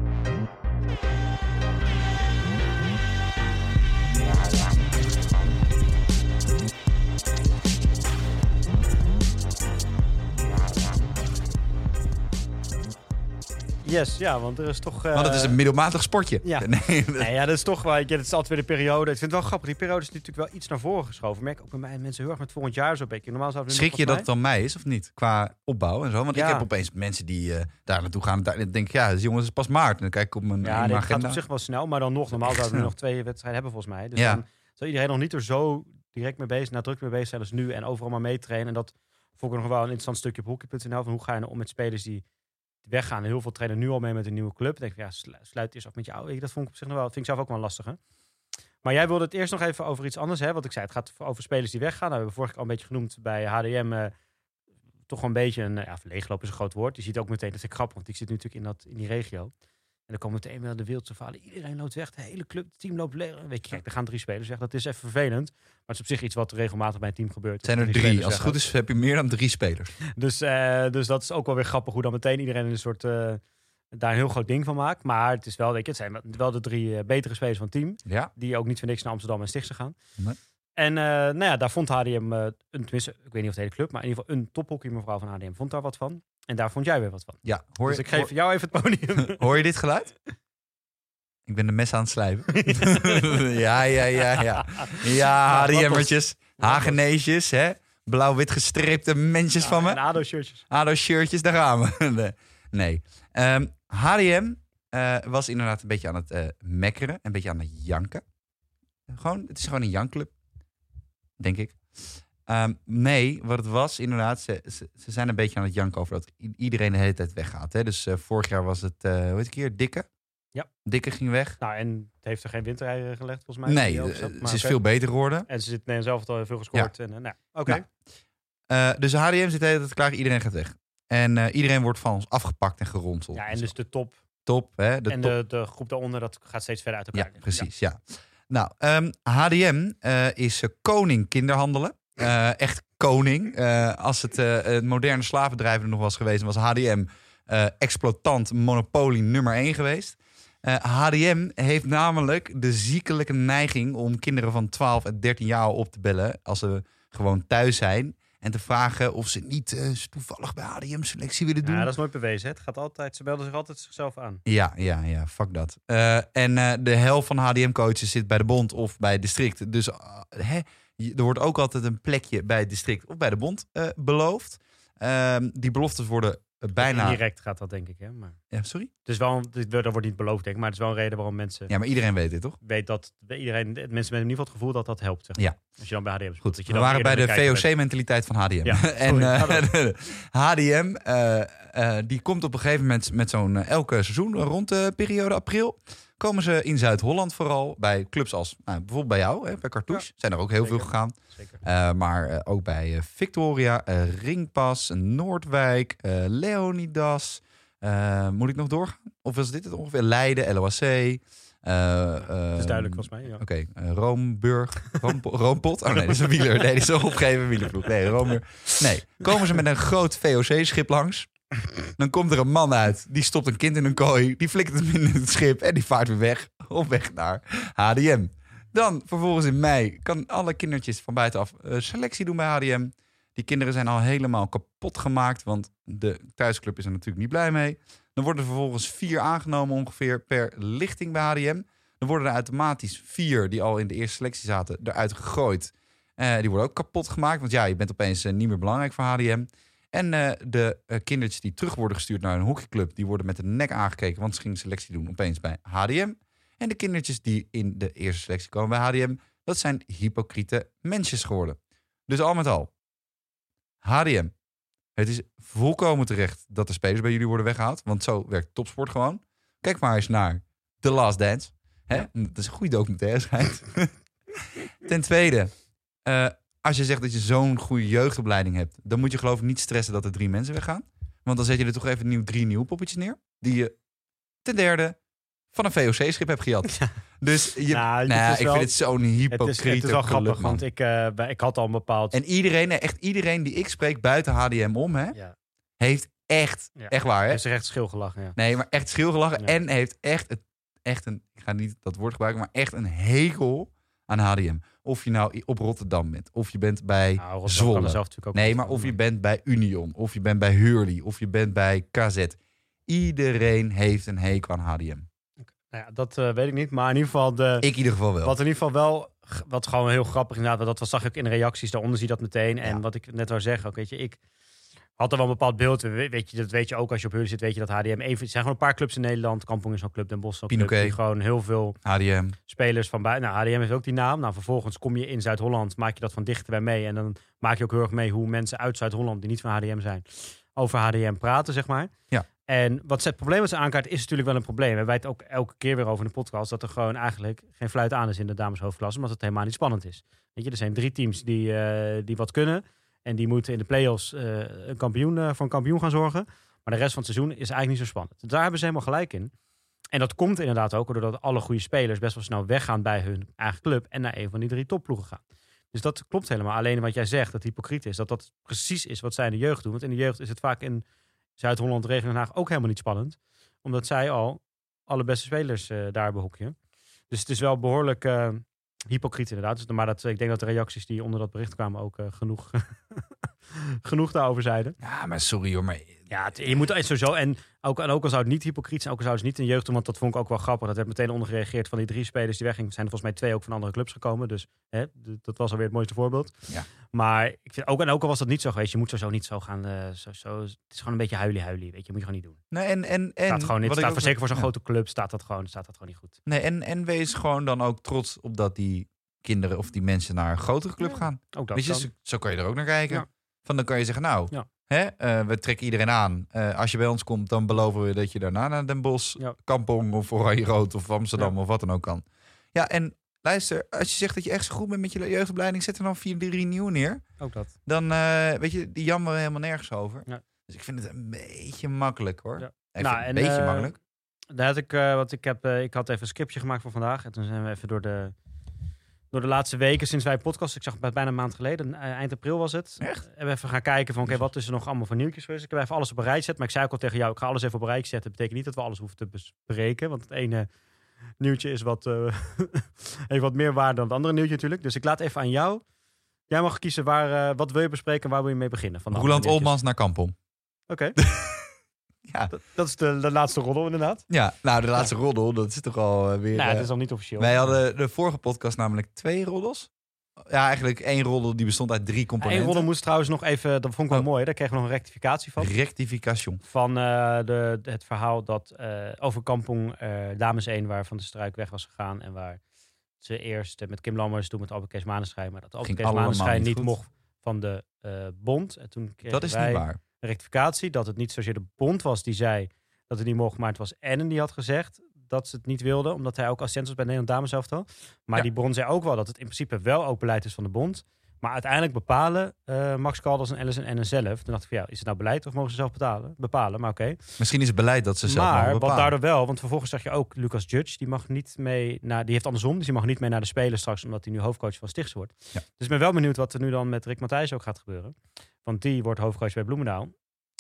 Yes, ja, want er is toch... eh, Want het is een middelmatig sportje. ja. Nee, Nee, ja, dat is toch wel. Het is altijd weer de periode. Ik vind het wel grappig. Die periode is natuurlijk wel iets naar voren geschoven. Ik merk ook bij mij mensen heel erg met volgend jaar zo'n beetje. Normaal zouden we Schrik je dat het dan mij is of niet? Qua opbouw en zo. Want ik heb opeens mensen die eh, daar naartoe gaan. Daar dan denk ik, ja, dus jongens, het is pas maart. En dan kijk ik op mijn, Ja, mijn dit gaat op zich wel snel. Maar dan nog. Normaal zouden we nog twee wedstrijden hebben volgens mij. Dus Ja. dan zou iedereen nog niet er zo direct mee bezig, nadruk mee bezig zijn als nu. En overal maar meetrainen. En dat vond ik nog wel een interessant stukje op hockey.nl. Van hoe ga je nou om met spelers die weggaan. Heel veel trainen nu al mee met een nieuwe club. Dan denk ik, ja, slu- sluit eerst af met je oude. Dat vond ik op zich nog wel, vind ik zelf ook wel lastig. Hè? Maar jij wilde het eerst nog even over iets anders. Hè? Want ik zei, het gaat over spelers die weggaan. Nou, we hebben vorige keer al een beetje genoemd bij HDM. eh, toch een beetje een, ja, leegloop is een groot woord. Je ziet ook meteen, dat is grappig, want ik zit nu natuurlijk in, dat, in die regio. En dan komen meteen wel de wereldse verhalen. Iedereen loopt weg, de hele club, het team loopt leeg. Weet je, kijk, er gaan drie spelers weg. Dat is even vervelend. Maar het is op zich iets wat regelmatig bij een team gebeurt. Zijn er drie. Als het goed is, heb je meer dan drie spelers. Dus, eh, dus dat is ook wel weer grappig hoe dan meteen iedereen een soort eh, daar een heel groot ding van maakt. Maar het is wel, weet je, het zijn wel de drie eh, betere spelers van het team. Ja. Die ook niet voor niks naar Amsterdam en Stichtse gaan. Nee. En nou ja, daar vond HDM, een, tenminste, ik weet niet of de hele club, maar in ieder geval een tophockey mevrouw van HDM vond daar wat van. En daar vond jij weer wat van. Ja, hoor, dus ik geef jou even het podium. hoor, je dit geluid? Ik ben de mes aan het slijpen. ja, ja, ja, ja. Ja, HDM'ertjes, Hageneesjes, hè? Blauw-wit gestreepte mensjes van me. En ADO-shirtjes. ADO-shirtjes, daar gaan we. Nee. HDM eh, was inderdaad een beetje aan het eh, mekkeren. Een beetje aan het janken. Gewoon, het is gewoon een jankclub. Denk ik. Ehm, nee, wat het was inderdaad, ze, ze, ze zijn een beetje aan het janken over dat iedereen de hele tijd weggaat. Hè? Dus eh, vorig jaar was het, eh hoe heet het keer, Dikke? Ja. Dikke ging weg. Nou, en het heeft er geen winterrijden gelegd volgens mij. Nee, ook eh, ze is veel beter geworden. En ze zit nee, zelf al veel gescoord. En, nou, oké. Nou, dus de HDM zit de hele tijd klaar, iedereen gaat weg. En iedereen wordt van ons afgepakt en geronseld. Ja, en dus de top top, hè? De en top de, de groep daaronder, dat gaat steeds verder uit elkaar. Ja, precies. Ja. Nou, HDM is koning kinderhandelen. Eh, echt koning. Eh, als het, eh, het moderne slavenbedrijf er nog was geweest, was HDM exploitant monopolie nummer 1 geweest. HDM heeft namelijk de ziekelijke neiging om kinderen van 12 en 13 jaar op te bellen als ze gewoon thuis zijn. En te vragen of ze niet toevallig bij HDM selectie willen doen. Ja, dat is nooit bewezen. hè. Het gaat altijd, ze melden zich altijd zichzelf aan. Ja, ja, ja, fuck dat. En de helft van HDM-coaches zit bij de bond of bij het district. Dus hè, er wordt ook altijd een plekje bij het district of bij de bond eh, beloofd. Ehm, die beloftes worden eh, bijna... Indirect gaat dat, denk ik. Hè? Maar Ja, sorry? is wel, dat wordt niet beloofd, denk ik. Maar het is wel een reden waarom mensen Ja, maar iedereen weet dit, toch? weet dat iedereen, mensen met in ieder geval het gevoel dat dat helpt. Zeg. Ja. Als je dan bij HDM speelt. Goed, dat je we waren bij de. VOC-mentaliteit van HDM. Ja, en HDM, eh, die komt op een gegeven moment met zo'n elke seizoen rond de periode april. Komen ze in Zuid-Holland vooral bij clubs als nou, bijvoorbeeld bij jou, hè, bij Cartouche. Zijn er ook heel zeker. veel gegaan. Zeker. Eh, maar eh, ook bij eh, Victoria, Ringpas, Noordwijk, Leonidas. Moet ik nog doorgaan? Of was dit het ongeveer? Leiden, LOAC. Dat is duidelijk volgens mij. Ja. Oké, Roomburg. Roompo- Roompot? Oh nee, dat is een wieler. Nee, die is een opgegeven wielerploeg. Nee, Roomburg. Nee, komen ze met een groot VOC-schip langs. Dan komt er een man uit. Die stopt een kind in een kooi. Die flikkert hem in het schip. En die vaart weer weg. Op weg naar HDM. Dan vervolgens in mei kan alle kindertjes van buitenaf eh, selectie doen bij HDM. Die kinderen zijn al helemaal kapot gemaakt. Want de thuisclub is er natuurlijk niet blij mee. Dan worden er vervolgens vier aangenomen ongeveer per lichting bij HDM. Dan worden er automatisch vier die al in de eerste selectie zaten eruit gegooid. Eh, die worden ook kapot gemaakt. Want ja, je bent opeens eh, niet meer belangrijk voor HDM. En eh, de eh, kindertjes die terug worden gestuurd naar een hockeyclub... die worden met de nek aangekeken, want ze gingen selectie doen opeens bij HDM. En de kindertjes die in de eerste selectie komen bij HDM... dat zijn hypocriete mensjes geworden. Dus al met al, HDM. Het is volkomen terecht dat de spelers bij jullie worden weggehaald. Want zo werkt topsport gewoon. Kijk maar eens naar The Last Dance. Hè? Dat is een goede documentaire, schijnt. Ten tweede, eh, als je zegt dat je zo'n goede jeugdopleiding hebt... dan moet je geloof ik niet stressen dat er drie mensen weggaan. Want dan zet je er toch even nieuw, drie nieuwe poppetjes neer. Die je ten derde van een VOC-schip heb gejat. Dus je, Nou, nou, ik wel- vind het zo'n Het is, het is wel grappig, want ik, bij- ik had al een bepaald... En iedereen, echt iedereen die ik spreek buiten HDM om, hè, ja, heeft echt, Ja. echt waar, hè? heeft zich echt ja. Nee, maar echt schilgelachen. En heeft echt, het, echt een, ik ga niet dat woord gebruiken, maar echt een hekel aan HDM. Of je nou op Rotterdam bent, of je bent bij Nou, Zwolle. zelf natuurlijk ook Nee, maar of je bent bij Union, of je bent bij Hurley, of je bent bij KZ. Iedereen heeft een hekel aan HDM. Nou ja, dat eh, weet ik niet, maar in ieder geval... De, Ik in ieder geval wel. Wat in ieder geval wel, wat gewoon heel grappig inderdaad, dat was, zag ik ook in de reacties, daaronder zie je dat meteen. En Ja. wat ik net wou zeggen, ook weet je, ik had er wel een bepaald beeld. We- Weet je, dat weet je ook als je op Hurley zit, weet je dat HDM even, er zijn gewoon een paar clubs in Nederland. Kampong is zo'n club, Den Bosch zo'n club, die gewoon heel veel HDM. spelers van buiten. Nou, HDM heeft ook die naam. Nou, vervolgens kom je in Zuid-Holland, maak je dat van dichterbij mee. En dan maak je ook heel erg mee hoe mensen uit Zuid-Holland, die niet van HDM zijn, over HDM praten, zeg maar. Ja. En wat het probleem met ze aankaart is natuurlijk wel een probleem. We hebben het ook elke keer weer over in de podcast dat er gewoon eigenlijk geen fluit aan is in de dameshoofdklasse, omdat het helemaal niet spannend is. Weet je, er zijn drie teams die, eh, die wat kunnen en die moeten in de play-offs eh, een kampioen, eh, voor een kampioen gaan zorgen. Maar de rest van het seizoen is eigenlijk niet zo spannend. Daar hebben ze helemaal gelijk in. En dat komt inderdaad ook doordat alle goede spelers best wel snel weggaan bij hun eigen club en naar een van die drie topploegen gaan. Dus dat klopt helemaal. Alleen wat jij zegt, dat hypocriet is, dat dat precies is wat zij in de jeugd doen. Want in de jeugd is het vaak in Zuid-Holland, regio Den Haag ook helemaal niet spannend. Omdat zij al alle beste spelers eh, daar behoekje. Dus het is wel behoorlijk eh, hypocriet inderdaad. Dus, maar dat, ik denk dat de reacties die onder dat bericht kwamen ook eh, genoeg, genoeg daarover zeiden. Ja, maar sorry hoor, maar... Ja, het- je moet sowieso. En ook, en ook al zou het niet hypocriet zijn, ook al zou het niet in de jeugd doen, want dat vond ik ook wel grappig. Dat werd meteen onder gereageerd van die drie spelers die weggingen. zijn er volgens mij twee ook van andere clubs gekomen. Dus hè, dat was alweer het mooiste voorbeeld. Ja. Maar ik vind ook, en ook al was dat niet zo geweest, je moet sowieso niet zo gaan. eh, zo, zo, het is gewoon een beetje huilie-huilie. Weet je, moet je gewoon niet doen. Nee, en, en, en, staat gewoon niet. Staat voor, zeker voor zo'n ja. grote club staat dat, gewoon, staat dat gewoon niet goed. Nee, en, en wees gewoon dan ook trots op dat die kinderen of die mensen naar een grotere club gaan. Ook dat je, zo, zo kan je er ook naar kijken. Ja. Van dan kan je zeggen, nou, Ja. Hè, eh, we trekken iedereen aan. Eh, als je bij ons komt, dan beloven we dat je daarna naar Den Bosch, Ja. Kampong of Oranje Rood of Amsterdam of wat dan ook kan. Ja, en luister, als je zegt dat je echt zo goed bent met je jeugdopleiding, zet er dan 4-3 nieuw neer. Ook dat. Dan, eh, weet je, die jammeren helemaal nergens over. Ja. Dus ik vind het een beetje makkelijk hoor. Ja. Even Nou, een en, beetje makkelijk. Daar had ik, wat ik, heb, ik had even een scriptje gemaakt voor vandaag. En toen zijn we even door de, door de laatste weken sinds wij podcast. Ik zag het bijna een maand geleden, eh, eind april was het. Echt? Hebben we even gaan kijken van, oké, wat is er nog allemaal voor nieuwtjes geweest? Ik heb even alles op een rij gezet. Maar ik zei ook al tegen jou, ik ga alles even op een rij zetten. Dat betekent niet dat we alles hoeven te bespreken. Want het ene nieuwtje is wat, eh, heeft wat meer waarde dan het andere nieuwtje natuurlijk. Dus ik laat even aan jou. Jij mag kiezen waar, eh, wat wil je bespreken en waar wil je mee beginnen. Roland. Olmans naar Kampong. Oké, Ja. dat, dat is de, de laatste roddel inderdaad. ja, nou de laatste roddel, dat is toch al eh, weer... Nou, eh, het is al niet officieel. Wij hadden de vorige podcast namelijk twee roddels. Ja, eigenlijk één roddel die bestond uit drie Eén componenten. roddel moest trouwens nog even, dat vond ik wel Oh. mooi, daar kregen we nog een rectificatie van. Rectification. Van eh, de, het verhaal dat eh, over Kampong eh, Dames 1, waar Van de Struik weg was gegaan. En waar ze eerst eh, met Kim Lammers, toen met Albert Kees Manenschijn. Maar dat Albert Kees niet mocht van de eh, bond. En toen Dat is wij niet waar. Rectificatie dat het niet zozeer de bond was die zei dat het niet mocht. Maar het was Ennen die had gezegd dat ze het niet wilde. Omdat hij ook assistent was bij Nederland Dames elftal. Maar Ja. die bron zei ook wel dat het in principe wel ook beleid is van de bond. Maar uiteindelijk bepalen eh, Max Calders en Ellison en zelf. Toen dacht ik van ja, is het nou beleid of mogen ze zelf betalen? bepalen? Maar oké. Misschien is het beleid dat ze zelf Maar wat daardoor wel, want vervolgens zeg je ook Lucas Judge, die mag niet mee naar, die heeft andersom, dus die mag niet mee naar de Spelen straks, omdat hij nu hoofdcoach van Stichts wordt. Ja. Dus ik ben wel benieuwd wat er nu dan met Rick Matthijs ook gaat gebeuren. Want die wordt hoofdcoach bij Bloemendaal.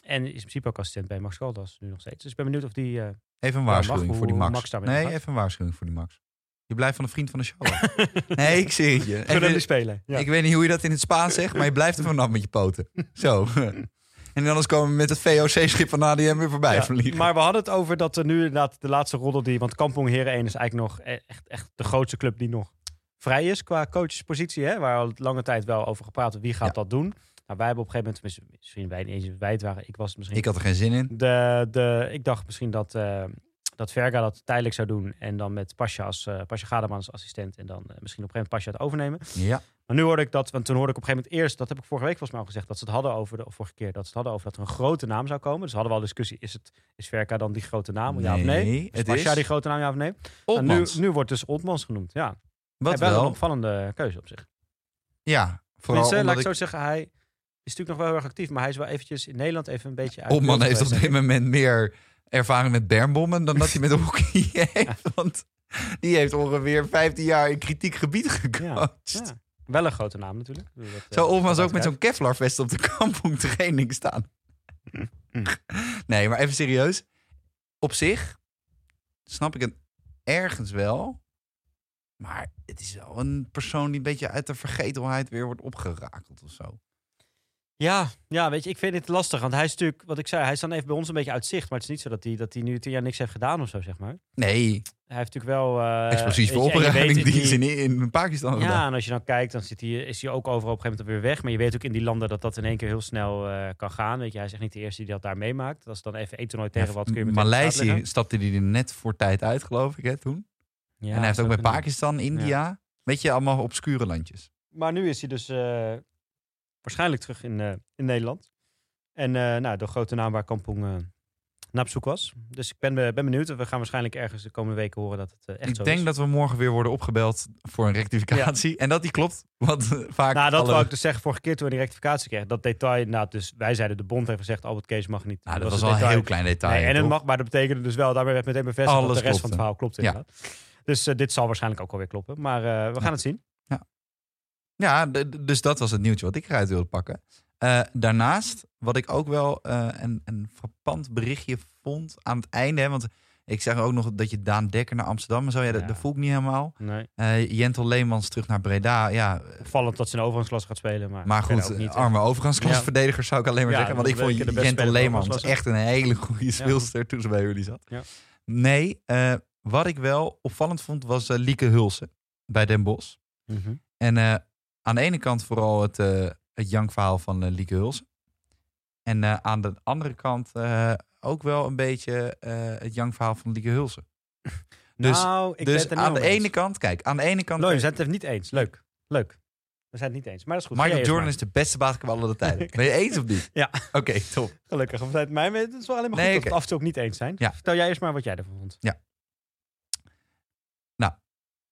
En is in principe ook assistent bij Max Caldas nu nog steeds. Dus ik ben benieuwd of die... eh, Even een waarschuwing mag, voor die Max. Max nee, even een waarschuwing voor die Max. Je blijft van een vriend van de show. nee, ik zie het je. Ik, spelen. Ja. ik weet niet hoe je dat in het Spaans zegt, maar je blijft er vanaf met je poten. Zo. en anders komen we met het VOC-schip van ADM weer voorbij Ja, maar we hadden het over dat er nu inderdaad de laatste roddel die... Want Kampong Heren 1 is eigenlijk nog e- echt, echt de grootste club die nog vrij is qua coachespositie. Hè? Waar al lange tijd wel over gepraat. Wie gaat Ja. dat doen? Nou, wij hebben op een gegeven moment... Misschien wij niet eens wij het waren. Ik was het misschien. Ik had er geen zin in. De, de, ik dacht misschien dat, eh, dat Verga dat tijdelijk zou doen. En dan met Pasja als eh Pasja als assistent. En dan eh, misschien op een gegeven moment Pasja het overnemen. Ja. Maar nu hoorde ik dat, want toen hoorde ik op een gegeven moment eerst, dat heb ik vorige week volgens mij al gezegd, dat ze het hadden over, de, of vorige keer, dat ze het hadden over dat er een grote naam zou komen. Dus we hadden wel discussie, is, het, is Verka dan die grote naam, ja of nee? Nee, Is Pasja is die grote naam, ja of nee? Nou, nu, nu wordt dus Oltmans genoemd, ja. Wat Hij wel een opvallende keuze op zich. Ja, vooral Tenminste, laat omdat ik zo zeggen, hij is natuurlijk nog wel heel erg actief, maar hij is wel eventjes in Nederland even een beetje uit beeld heeft op dit moment meer ervaring met bermbommen dan dat hij met hockey heeft. Want die heeft ongeveer 15 jaar in kritiek gebied gecoacht. Ja. Wel een grote naam natuurlijk. Dat, Zou eh, dat ook met zo'n Kevlar-vest op de kampong training staan? nee, maar even serieus. Op zich snap ik het ergens wel. Maar het is wel een persoon die een beetje uit de vergetelheid weer wordt opgerakeld of zo. Ja, ja, weet je, ik vind het lastig. Want hij is natuurlijk, wat ik zei, hij is dan even bij ons een beetje uit zicht. Maar het is niet zo dat hij, dat hij nu tien jaar niks heeft gedaan of zo, zeg maar. Nee, Hij heeft natuurlijk wel... eh, explosieve opruiming die in is in, in Pakistan gedaan. Ja, en als je dan kijkt, dan zit hij, is hij ook overal op een gegeven moment weer weg. Maar je weet ook in die landen dat dat in één keer heel snel eh, kan gaan. Weet je, hij is echt niet de eerste die dat daar meemaakt. Als dan even één toernooi tegen wat kun je meteen Maleisië stapte hij er net voor tijd uit, geloof ik, hè, toen. Ja, en hij heeft ook bij. Pakistan, India. Weet je, allemaal obscure landjes. Maar nu is hij dus eh, waarschijnlijk terug in, eh, in Nederland. En eh, nou, de grote naam waar Kampong eh naar op zoek was. Dus ik ben, be- ben benieuwd. We gaan waarschijnlijk ergens de komende weken horen dat het echt ik zo denk is. dat we morgen weer worden opgebeld voor een rectificatie. En dat die klopt. Want vaak. Nou, dat alle- wou ik dus zeggen vorige keer toen we die rectificatie kregen. Dat detail, nou, dus wij zeiden de bond heeft gezegd, Albert Kees mag niet. Nou, dat was wel een heel klein detail. Nee, en het mag, maar dat betekende dus wel, daarmee werd meteen bevestigd dat Alles de rest van het verhaal klopt Ja. Dus dit zal waarschijnlijk ook alweer kloppen. Maar we gaan het zien. Ja, dus dat was het nieuwtje wat ik eruit wilde pakken. Eh, daarnaast, wat ik ook wel eh, een, een frappant berichtje vond aan het einde. Hè, want ik zeg ook nog dat je Daan Dekker naar Amsterdam en zo. Ja, dat, Ja. dat voel ik niet helemaal. Nee. Eh, Jentel Leemans terug naar Breda. Ja, Opvallend dat ze een overgangsklasse gaat spelen. Maar, maar goed, niet, arme overgangsklasverdedigers zou ik alleen maar Ja, zeggen. Want ik vond Jentel Leemans echt een hele goede speelster toen ze bij jullie zat. Ja. Nee, wat ik wel opvallend vond was Lieke Hulsen bij Den Bosch. Mhm. En aan de ene kant vooral het, eh het jankverhaal van eh, Lieke Hulsen. En eh, aan de andere kant ook wel een beetje het jankverhaal van Lieke Hulsen. Dus- nou, ik ben dus aan de eens. ene kant, kijk, aan de ene kant... Looi, we zijn het even niet eens. Leuk. Leuk. We zijn het niet eens. Maar dat is goed. Michael Jordan maar. is de beste basketballer aller tijden. Ben je eens of niet? Ja. Oké, top. Gelukkig. Vanuit mij het is wel alleen maar Nee, goed dat we af en toe ook niet eens zijn. Ja. Vertel jij eerst maar wat jij ervan vond.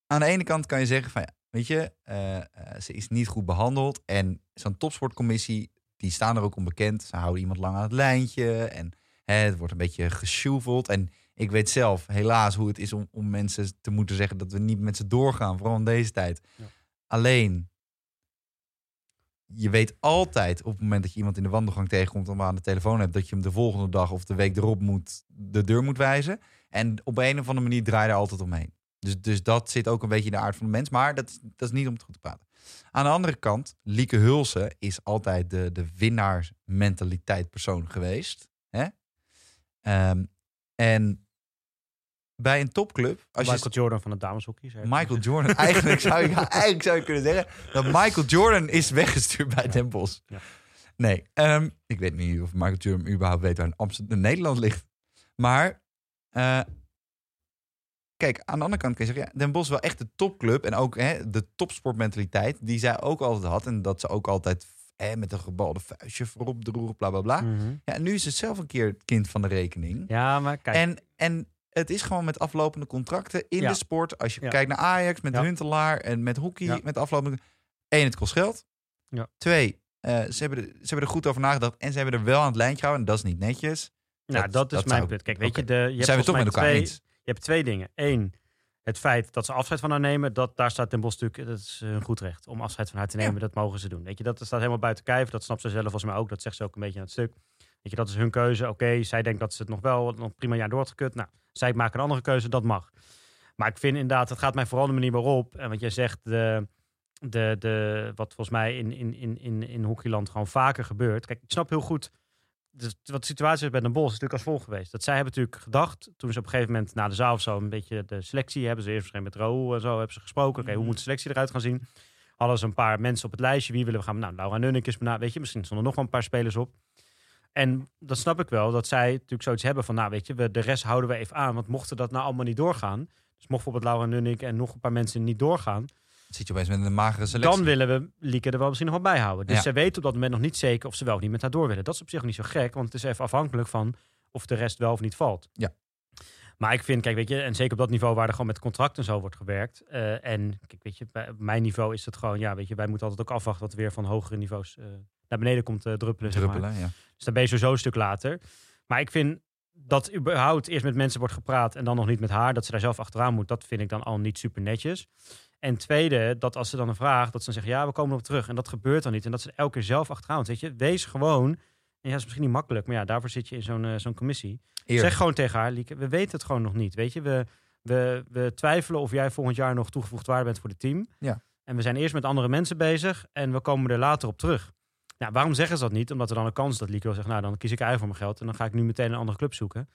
Aan de ene kant kan je zeggen van ja, weet je, eh, eh, ze is niet goed behandeld. En zo'n topsportcommissie, die staan er ook onbekend. Ze houden iemand lang aan het lijntje. En hè, het wordt een beetje gesjoeveld. En ik weet zelf helaas hoe het is om, om mensen te moeten zeggen dat we niet met ze doorgaan. Vooral in deze tijd. Ja. Alleen, je weet altijd op het moment dat je iemand in de wandelgang tegenkomt en aan de telefoon hebt, dat je hem de volgende dag of de week erop moet, de deur moet wijzen. En op een of andere manier draai je er altijd omheen. Dus, dus dat zit ook een beetje in de aard van de mens. Maar dat, is- dat is niet om het goed te praten. Aan de andere kant, Lieke Hulsen is altijd de, de winnaarsmentaliteit persoon geweest. Hè? Ehm, en bij een topclub, als Michael je Jordan van het dameshockey. Michael Jordan, eigenlijk zou, je, eigenlijk zou je kunnen zeggen dat Michael Jordan is weggestuurd bij Den Bosch. Ja. Nee, ehm, ik weet niet of Michael Jordan überhaupt weet waar in Amsterdam, in Nederland ligt. Maar eh, kijk, aan de andere kant kun je zeggen, ja, Den Bosch is wel echt de topclub en ook hè, de topsportmentaliteit die zij ook altijd had en dat ze ook altijd hè, met een gebalde vuistje voorop droeg, bla bla bla. Mhm. Ja, en nu is het zelf een keer het kind van de rekening. Ja, maar kijk. En, en het is gewoon met aflopende contracten in Ja. de sport. Als je Ja. kijkt naar Ajax met. Huntelaar en met hockey, met aflopende... Eén, het kost geld. Ja. Twee, eh, ze, hebben er, ze hebben er goed over nagedacht en ze hebben er wel aan het lijntje gehouden. En dat is niet netjes. nou, dat- dat, is mijn zou- punt. Kijk, weet je, de, je hebt Zijn we toch met elkaar twee, eens? Je hebt twee dingen. Eén, het feit dat ze afscheid van haar nemen, dat, daar staat Den natuurlijk, dat is hun goed recht om afscheid van haar te nemen. Ja. Dat mogen ze doen. Weet je, dat staat helemaal buiten kijf. Dat snapt ze zelf volgens mij ook. Dat zegt ze ook een beetje aan het stuk. Weet je, dat is hun keuze. Oké, zij denkt dat ze het nog wel nog prima jaar door had gekut. Nou, zij maken een andere keuze, dat mag. Maar ik vind inderdaad, het gaat mij vooral de manier waarop. En wat jij zegt, de, de, de, wat volgens mij in, in, in, in, in hockeyland gewoon vaker gebeurt. Kijk, ik snap heel goed dus wat de situatie is bij Den Bosch is natuurlijk als volgt geweest. Dat zij hebben natuurlijk gedacht, toen ze op een gegeven moment na de zaal of zo een beetje de selectie hebben ze eerst misschien met Raoul en zo hebben ze gesproken. Oké, hoe Mhm. moet de selectie eruit gaan zien? Hadden ze een paar mensen op het lijstje. Wie willen we gaan? Nou, Laura Nunnik is benaderd. Weet je, misschien stonden nog wel een paar spelers op. En dat snap ik wel, dat zij natuurlijk zoiets hebben van, nou weet je, we, de rest houden we even aan. Want mochten dat nou allemaal niet doorgaan, dus mocht bijvoorbeeld Laura Nunnik en nog een paar mensen niet doorgaan, Zit je opeens met een magere selectie. dan willen we Lieke er wel misschien nog wel bij houden. Dus Ja. zij weten op dat moment nog niet zeker of ze wel of niet met haar door willen. Dat is op zich niet zo gek, want het is even afhankelijk van of de rest wel of niet valt. Ja. Maar ik vind, kijk, weet je, en zeker op dat niveau waar er gewoon met contracten en zo wordt gewerkt. eh, en kijk, weet je, bij op mijn niveau is het gewoon, ja, weet je, wij moeten altijd ook afwachten wat er weer van hogere niveaus eh, naar beneden komt eh, druppelen. zeg maar. druppelen. Ja. Dus dan ben je sowieso een stuk later. Maar ik vind, dat überhaupt eerst met mensen wordt gepraat en dan nog niet met haar, dat ze daar zelf achteraan moet, dat vind ik dan al niet super netjes. En tweede, dat als ze dan een vraag, dat ze dan zeggen, ja, we komen op terug. En dat gebeurt dan niet. En dat ze elke keer zelf achteraan. Weet je, wees gewoon, en ja, dat is misschien niet makkelijk, maar ja, daarvoor zit je in zo'n eh, zo'n commissie. Zeg gewoon tegen haar, Lieke, we weten het gewoon nog niet. Weet je, we, we, we twijfelen of jij volgend jaar nog toegevoegd waarde bent voor het team. Ja. En we zijn eerst met andere mensen bezig en we komen er later op terug. Nou, waarom zeggen ze dat niet? Omdat er dan een kans is dat Lieke wil zeggen, nou, dan kies ik eigen voor mijn geld en dan ga ik nu meteen een andere club zoeken.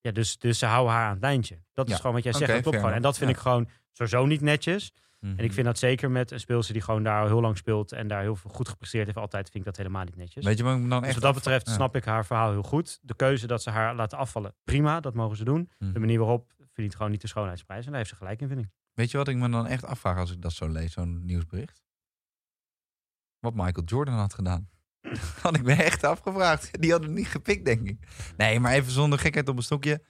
Ja, dus, dus ze houden haar aan het lijntje. Dat is gewoon wat jij zegt. Dat klopt gewoon. En dat vind ik gewoon sowieso niet netjes. Mhm. En ik vind dat zeker met een speelster die gewoon daar heel lang speelt en daar heel veel goed gepresteerd heeft, altijd vind ik dat helemaal niet netjes. Weet je wat ik me dan Dus echt... wat dat betreft ja. snap ik haar verhaal heel goed. De keuze dat ze haar laten afvallen, prima, dat mogen ze doen. Mhm. De manier waarop verdient gewoon niet de schoonheidsprijs. En daar heeft ze gelijk in, vind ik. Weet je wat ik me dan echt afvraag als ik dat zo lees, zo'n nieuwsbericht? Wat Michael Jordan had gedaan. Had ik me echt afgevraagd. Die had het niet gepikt, denk ik. Nee, maar even zonder gekheid op een stokje.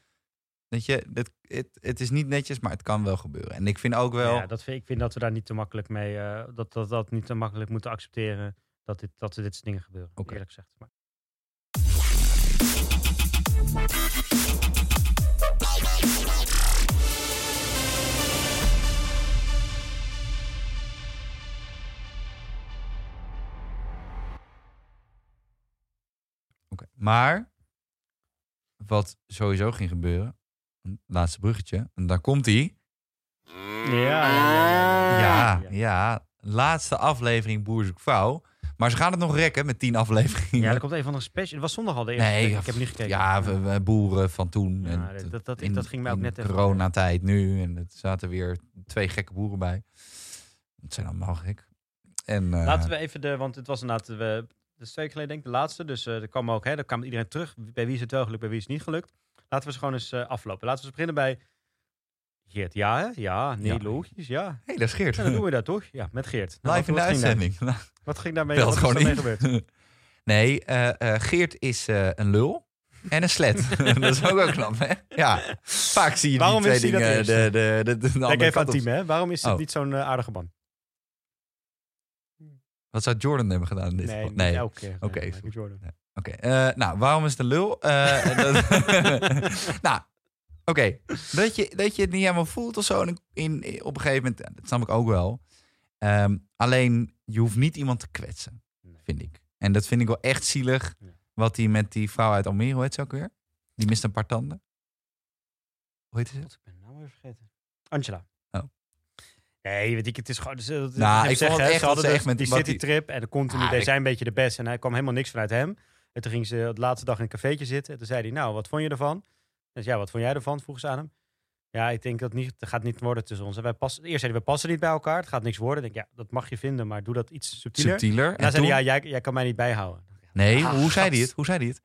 Weet je, het, het, het is niet netjes, maar het kan wel gebeuren. En ik vind ook wel... Ja, dat vind, ik vind dat we daar niet te makkelijk mee, eh, dat, dat dat niet te makkelijk moeten accepteren. Dat, dit, dat er dit soort dingen gebeuren, eerlijk gezegd. Maar. Maar wat sowieso ging gebeuren, laatste bruggetje, en daar komt hij. ja, ja, ja, Ja, ja. ja, laatste aflevering Boer zoekt vrouw. Maar ze gaan het nog rekken met tien afleveringen. Ja, er komt een van de special. Het was zondag al de eerste. nee, ik heb niet gekeken. Ja, we, we boeren van toen. Ja, en dat- dat- dat- in- dat ging mij ook in net even- coronatijd nu. En er zaten weer twee gekke boeren bij. Het zijn allemaal gek. En, eh, Laten we even de, want het was inderdaad, we, dat is twee geleden denk ik, de laatste. Dus eh er kwam ook, hè, er kwam iedereen terug. Bij wie is het wel gelukt, bij wie is het niet gelukt. Laten we ze gewoon eens eh, aflopen. Laten we eens beginnen bij Geert. Ja, hè? Ja, nee, Ja. logisch, ja. hey, dat is Geert. Ja, dan doen we dat toch? Ja, met Geert. Nou, Live in de wat, wat ging daar- uitzending. Wat ging daarmee, wat gewoon daarmee gebeurd? Nee, eh, eh, Geert is een lul en een slet. dat is ook wel knap, hè? Ja, vaak zie je Waarom die is twee dat dingen de, de, de, de, de Kijk even aan team, hè. Waarom is het Oh. niet zo'n aardige man? Wat zou Jordan hebben gedaan in dit Nee, Nee, elke keer. Oké, Nee, goed. Michael Oké, eh, nou, waarom is een lul? Eh, dat- nou, oké. Dat, je, dat je het niet helemaal voelt of zo in, in, op een gegeven moment, dat snap ik ook wel. Ehm, alleen, je hoeft niet iemand te kwetsen, vind ik. En dat vind ik wel echt zielig, wat hij met die vrouw uit Almere, hoe heet ze ook weer? Die mist een paar tanden. Hoe heet ze? Ik ben de naam weer vergeten. Angela. Oh. Nee, weet ik, het is gewoon... Nou, Nou, ik vond het echt ze hadden dus echt met die citytrip en de continu Ah, deed ik- zij een beetje de best. En hij kwam helemaal niks vanuit hem. En toen ging ze de laatste dag in een cafeetje zitten. En toen zei hij, nou, wat vond je ervan? Dus ja, wat vond jij ervan? Vroeg ze aan hem. Ja, ik denk dat niet, het gaat niet worden tussen ons. En wij passen, eerst zei hij, we passen niet bij elkaar. Het gaat niks worden. Ik denk, ja, dat mag je vinden, maar doe dat iets subtieler. Subtieler. En dan zei hij, ja, jij, jij kan mij niet bijhouden. Nee, Ah, hoe zei hij het? Hoe zei hij het?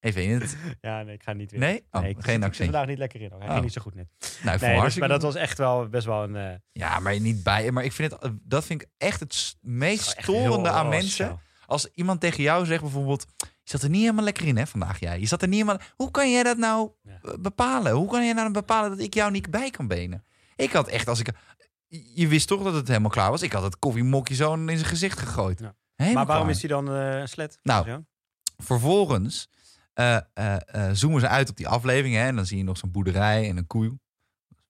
Even in het... Ja, nee, ik ga niet weer. Nee? Oh, Nee, ik geen accent. vandaag niet lekker in. Hij Oh. ging niet zo goed net. Nou, Nee, dus, maar dat was echt wel best wel een... eh, Ja, maar niet bij. Maar ik vind het, dat vind ik echt het meest storende heel aan mensen. Als iemand tegen jou zegt bijvoorbeeld... Je zat er niet helemaal lekker in hè, vandaag jij. Je zat er niet helemaal... Hoe kan jij dat nou eh, bepalen? Hoe kan jij nou bepalen dat ik jou niet bij kan benen? Ik had echt, als ik... Je wist toch dat het helemaal klaar was? Ik had het koffiemokje zo in zijn gezicht gegooid. Ja. Maar waarom klaar. is hij dan eh, een slet? Nou, Ja. Vervolgens eh, eh, eh, zoomen ze uit op die aflevering. Hè, en dan zie je nog zo'n boerderij en een koe.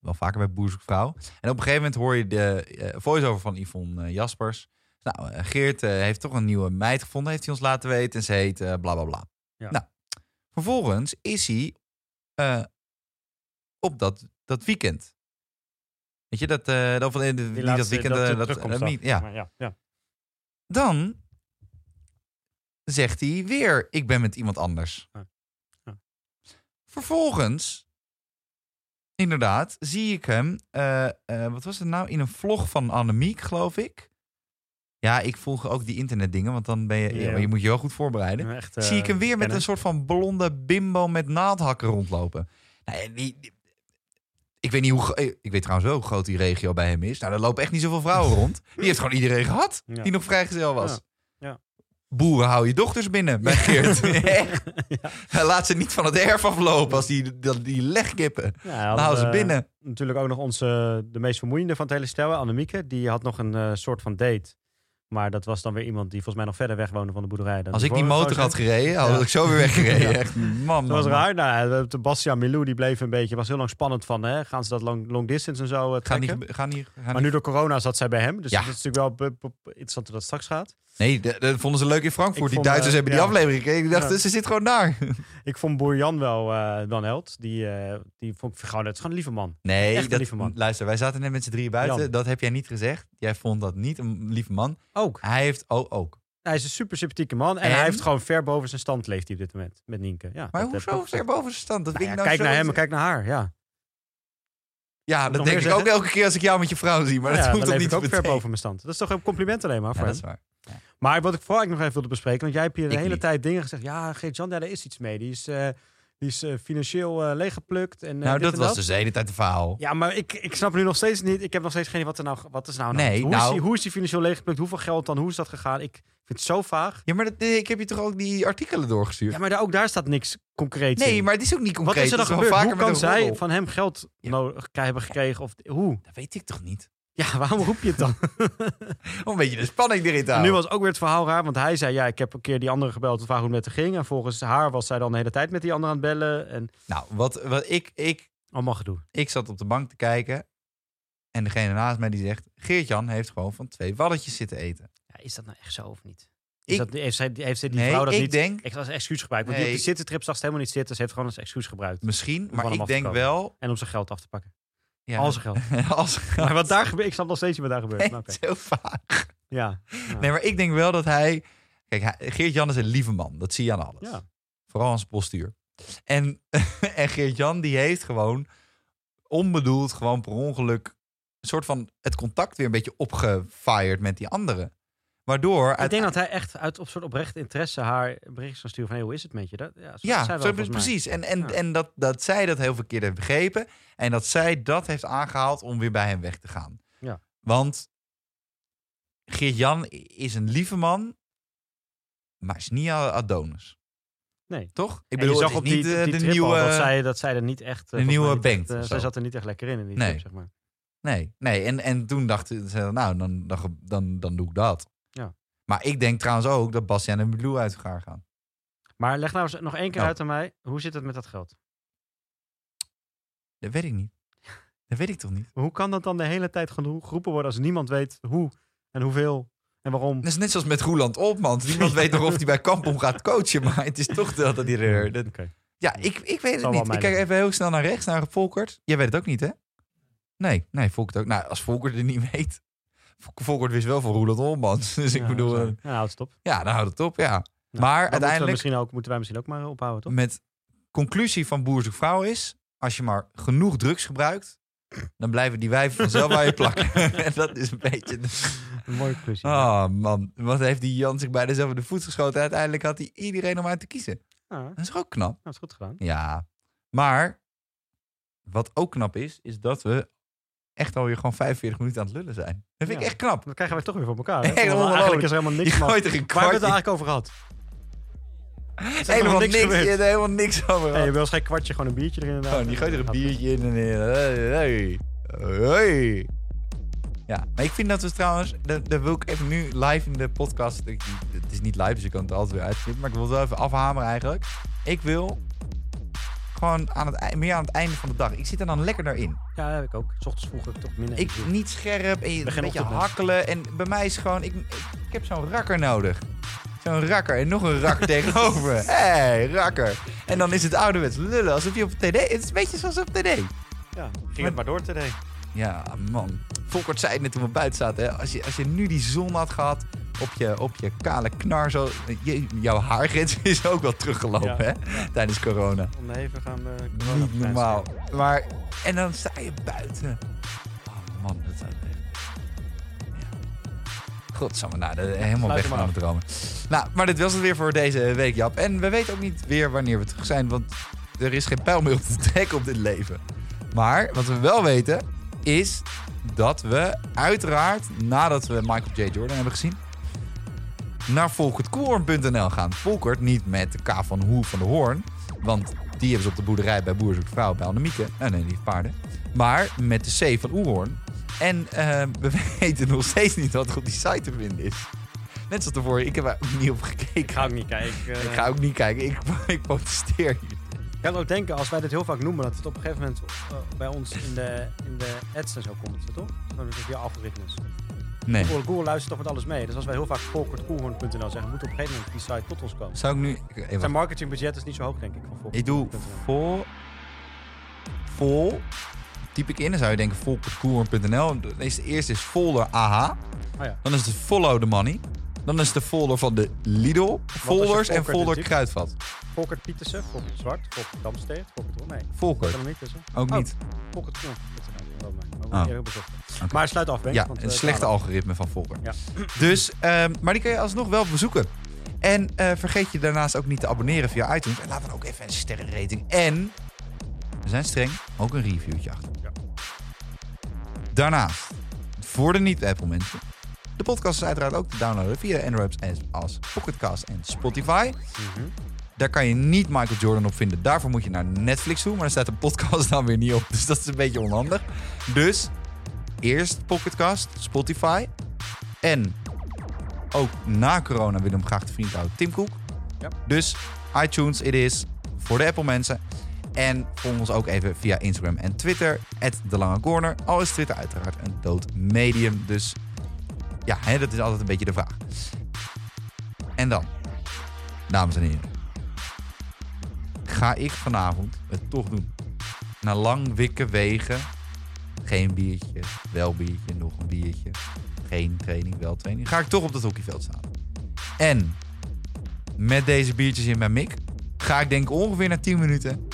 Wel vaker bij Boer zoekt vrouw. En op een gegeven moment hoor je de eh, voice-over van Yvonne eh, Jaspers. Nou, eh, Geert eh, heeft toch een nieuwe meid gevonden, heeft hij ons laten weten. En ze heet eh, bla bla bla. Ja. Nou, vervolgens is hij op dat, dat weekend. Weet je, dat, eh dat, Die niet dat laatste- weekend, dat dat, niet, ja. Ja, ja. Dan zegt hij weer, ik ben met iemand anders. Ja. Ja. Vervolgens, inderdaad, zie ik hem, wat was het nou, in een vlog van Annemiek, geloof ik. Ja, ik volg ook die internetdingen, want dan ben je, Ja. je moet je wel goed voorbereiden. Echt, eh, zie ik hem weer met kennen. een soort van blonde bimbo met naaldhakken rondlopen. Nou, die, die- ik weet niet hoe, ik weet trouwens wel hoe groot die regio bij hem is. Nou, er lopen echt niet zoveel vrouwen rond. Die heeft gewoon iedereen gehad Ja. die nog vrijgezel was. Boeren, hou je dochters binnen bij Geert. Laat ze niet van het erf aflopen als die, die, die legkippen. Ja, hou ze we binnen. Natuurlijk ook nog onze, de meest vermoeiende van het hele stel, Annemieke. Die had nog een eh, soort van date. Maar dat was dan weer iemand die volgens mij nog verder weg woonde van de boerderij. dan Als ik die motor had gereden, had Ja. ik zo weer weggereden. Ja. Echt, man, man, Dat was raar. Nou, ja, de Bastiaan Milou die bleef een beetje, was heel lang spannend van, hè, gaan ze dat long, long distance en zo eh, Ga trekken? niet, ga niet, maar nu door corona zat zij bij hem, dus Ja. dat is natuurlijk wel interessant hoe dat straks gaat. Nee, dat, dat vonden ze leuk in Frankfurt. Ik Die vond, Duitsers eh, hebben die ja. aflevering gekeken. Ik dacht, Ja. ze zit gewoon daar. Ik vond Boer Jan wel dan held. Die, eh, die vond ik gewoon, het is gewoon een lieve man. Nee, Echt een dat, lieve man. luister, wij zaten net met z'n drieën buiten. Jan. Dat heb jij niet gezegd. Jij vond dat niet een lieve man. Ook. Hij heeft oh, ook. Hij is een super sympathieke man. En, En? hij heeft gewoon ver boven zijn stand leeft hij op dit moment met Nienke. Ja, Maar hoezo ver boven zijn stand? Dat Nou ja, nou kijk naar hem en kijk naar haar. Ja, Ja, dat denk ik ook elke keer als ik jou met je vrouw zie. Maar ja dat hoeft toch niet ik ook ver boven mijn stand. Dat is toch een compliment alleen maar Ja, voor dat is waar. Maar wat ik vooral eigenlijk nog even wilde bespreken, want jij hebt hier de Ik hele niet. tijd dingen gezegd. Ja, Geert-Jan, ja, daar is iets mee. Die is, eh, die is eh, financieel eh, leeggeplukt. En, Nou, dat en was dus de hele tijd de verhaal. Ja, maar ik, ik snap nu nog steeds niet. Ik heb nog steeds geen idee wat er nou, wat is nou Nee, hand? Hoe, nou- is die, hoe is die financieel leeggeplukt? Hoeveel geld dan? Hoe is dat gegaan? Ik vind het zo vaag. Ja, maar dat, ik heb je toch ook die artikelen doorgestuurd? Ja, maar daar, ook daar staat niks concreets in. nee, maar het is ook niet concreet. Wat is er dan Het gebeurd? Hoe kan zij van hem geld Ja. nodig hebben gekregen? Of hoe? Dat weet ik toch niet? Ja, waarom roep je het dan? Om een beetje de spanning erin te En nu houden. was ook weer het verhaal raar, want hij zei: Ja, ik heb een keer die andere gebeld te vragen hoe het met haar ging. En volgens haar was zij dan de hele tijd met die andere aan het bellen. En Nou, wat, wat ik, ik, allemaal gedoe. ik zat op de bank te kijken. En degene naast mij die zegt... Geert-Jan heeft gewoon van twee walletjes zitten eten. Ja, is dat nou echt zo of niet? Is Ik- dat, heeft, zij, heeft zij die nee, vrouw dat ik niet denk ik als excuus gebruikt? Want die op die zittentrip zag ze helemaal niet zitten. Ze heeft gewoon als excuus gebruikt. misschien, maar ik denk wel... En om zijn geld af te pakken. Ja, Al zijn geld. als Maar wat daar gebeurt, ik snap nog steeds niet wat daar gebeurt. Nee, oké. zo vaag. Ja. Ja. Nee, maar ik denk wel dat hij... Kijk, Geert-Jan is een lieve man. Dat zie je aan alles. ja. Vooral aan zijn postuur. En, en Geert-Jan die heeft gewoon onbedoeld, gewoon per ongeluk... een soort van het contact weer een beetje opgefired met die anderen. Waardoor... Ik denk dat hij echt uit op soort oprecht interesse haar berichtjes kan sturen van hey, hoe is het met je? Dat, ja, zo Ja, wel precies. En, en, Ja. en dat, dat zij dat heel verkeerd heeft begrepen. En dat zij dat heeft aangehaald om weer bij hem weg te gaan. Ja. Want Geert-Jan is een lieve man, maar is niet Adonis. Nee. Toch? Ik bedoel, zag het op die, niet eh, die de nieuwe... al dat zij, dat zij er niet echt... eh, de nieuwe Bengt eh, zij zat er niet echt lekker in, in die Nee. trip, zeg maar. Nee, nee. En, en toen dachten ze, nou, dan, dan, dan, dan doe ik dat. Maar ik denk trouwens ook dat Bastiaan en Blue uit elkaar gaan. Maar leg nou eens nog één keer Oh. uit aan mij. Hoe zit het met dat geld? Dat weet ik niet. Dat weet ik toch niet? Hoe kan dat dan de hele tijd geroepen worden als niemand weet hoe en hoeveel en waarom? Dat is net zoals met Roeland Opmans. Niemand weet nog of hij bij Kampong gaat coachen. Maar het is toch dat hij er... dat- Oké. Ja, ik, ik weet het niet. Ik kijk even heel snel naar rechts, naar Volkert. Jij weet het ook niet, hè? Nee, nee, Volkert ook. Nou, als Volkert het niet weet. Vol- Volkert wist wel van Roeland Opmans. Dus ik Ja, bedoel... eh, Ja, houd het op. Ja, dan houdt het op, ja. Ja, maar dat moeten uiteindelijk, misschien ook, moeten wij misschien ook maar ophouden, toch? met conclusie van Boer zoekt vrouw is... als je maar genoeg drugs gebruikt... dan blijven die wijven vanzelf bij je plakken. en dat is een beetje... de- Een mooie conclusie. Oh man, wat heeft die Jan zich bijna zelf in de voet geschoten. Uiteindelijk had hij iedereen om uit te kiezen. Ja, nou, Dat is ook knap. dat is goed gedaan. Ja, maar wat ook knap is, is dat we echt alweer gewoon 45 minuten aan het lullen zijn. Dat vind ik echt knap. Dat krijgen wij toch weer voor elkaar. Hey, eigenlijk is er helemaal Je niks van. gooit er een Waar hebben we het eigenlijk over gehad? Helemaal niks, je hebt helemaal niks over Hey, je wil geen kwartje, gewoon een biertje erin. Gewoon, je gooit er een biertje in en hey, hey. Ja, maar ik vind dat we trouwens, dat, dat wil ik even nu live in de podcast. ik- Het is niet live, dus je kan het altijd weer uitknippen. Maar ik wil het wel even afhameren eigenlijk. Ik wil gewoon aan het, meer aan het einde van de dag. Ik zit er dan lekker naar in. Ja, dat heb ik ook. S ochtends vroeg heb ik toch minder. Ik niet scherp en je een beetje hakkelen. En bij mij is gewoon, ik, ik, ik heb zo'n rakker nodig. Zo'n rakker en nog een rakker tegenover. Hé, hey, rakker. En dan is het ouderwets lullen, alsof je op TD... Het is een beetje zoals op TD. Ja, ging het maar door today. Ja, man. Volkert zei het net toen we buiten zaten. Hè? Als, je, als je nu die zon had gehad op je, op je kale knar zo... Je, jouw haargrens is ook wel teruggelopen, Ja, hè? Tijdens corona. De even gaan we Niet normaal. Maar, en dan sta je buiten. Oh man, dat zou. Godsamme, nou, dat- helemaal Sluit weg van mijn dromen. Nou, maar dit was het weer voor deze week, Jap. En we weten ook niet weer wanneer we terug zijn, want er is geen pijl meer op te trekken op dit leven. Maar wat we wel weten, is dat we uiteraard, nadat we Michael J. Jordan hebben gezien, naar volkertkoorn.nl gaan. Volkert niet met de K van Hoe van de Hoorn, want die hebben ze op de boerderij bij Boer Zoekt Vrouw bij Annemieke. Nee, nee, die paarden. Maar met de C van Oerhoorn. En eh, we weten nog steeds niet wat er op die site te vinden is. Net zoals ervoor, ik heb er niet op gekeken. Ik ga ook niet kijken. Ik, Ik ga ook niet kijken. Ik, ik protesteer hier. Ik kan ook denken, als wij dit heel vaak noemen, dat het op een gegeven moment eh, bij ons in de, in de ads en zo komt, toch? Dan is het via algoritmes. Nee. Google, Google luistert toch met alles mee. Dus als wij heel vaak volkertkoelhoorn.nl zeggen, moet op een gegeven moment die site tot ons komen. Zou ik nu... even- Zijn marketingbudget is niet zo hoog, denk ik, van Volkert. Ik doe vol... Vol... Typ ik in, dan zou je denken volkertkoer.nl. Deze eerste is folder AH. Oh ja. Dan is het follow the money. Dan is de folder van de Lidl. Folders en folder? Kruidvat. Volkert Pietersen, Volkert Zwart, Volkert Damsteert, Volkert. Nee, Volkert. er niet tussen. Ook Oh. niet. Volkert Koen. Dat is een Oh. eerder bezocht. Maar sluit af, Ben. Ja, want, een eh, slechte algoritme van Volker. Ja. Dus, ehm, maar die kan je alsnog wel bezoeken. En eh, vergeet je daarnaast ook niet te abonneren via iTunes. En laat dan ook even een sterrenrating. En, we zijn streng, ook een reviewtje achter. Ja. Daarnaast, voor de niet-Apple mensen. De podcast is uiteraard ook te downloaden via Android apps als Pocketcast en Spotify. Mhm. Daar kan je niet Michael Jordan op vinden. Daarvoor moet je naar Netflix toe. Maar daar staat de podcast dan weer niet op. Dus dat is een beetje onhandig. Dus eerst Pocketcast, Spotify. En ook na corona willen hem graag de vriend houden. Tim Cook. Ja. Dus iTunes, it is. Voor de Apple mensen. En volg ons ook even via Instagram en Twitter. De Lange Corner. Al is Twitter uiteraard een dood medium. Dus ja, hè, dat is altijd een beetje de vraag. En dan, dames en heren. Ga ik vanavond het toch doen. Na lang wikken wegen. Geen biertje, wel biertje, nog een biertje. Geen training, wel training. Ga ik toch op het hockeyveld staan. En met deze biertjes in mijn mik ga ik denk ongeveer na 10 minuten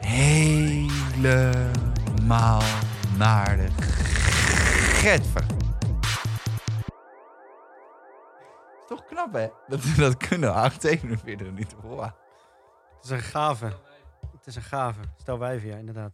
helemaal naar de getver. Toch knap hè? Dat we dat kunnen. 47 minuten. Wow. Het is een gave. Het is een gave. Stel wijf, ja, inderdaad.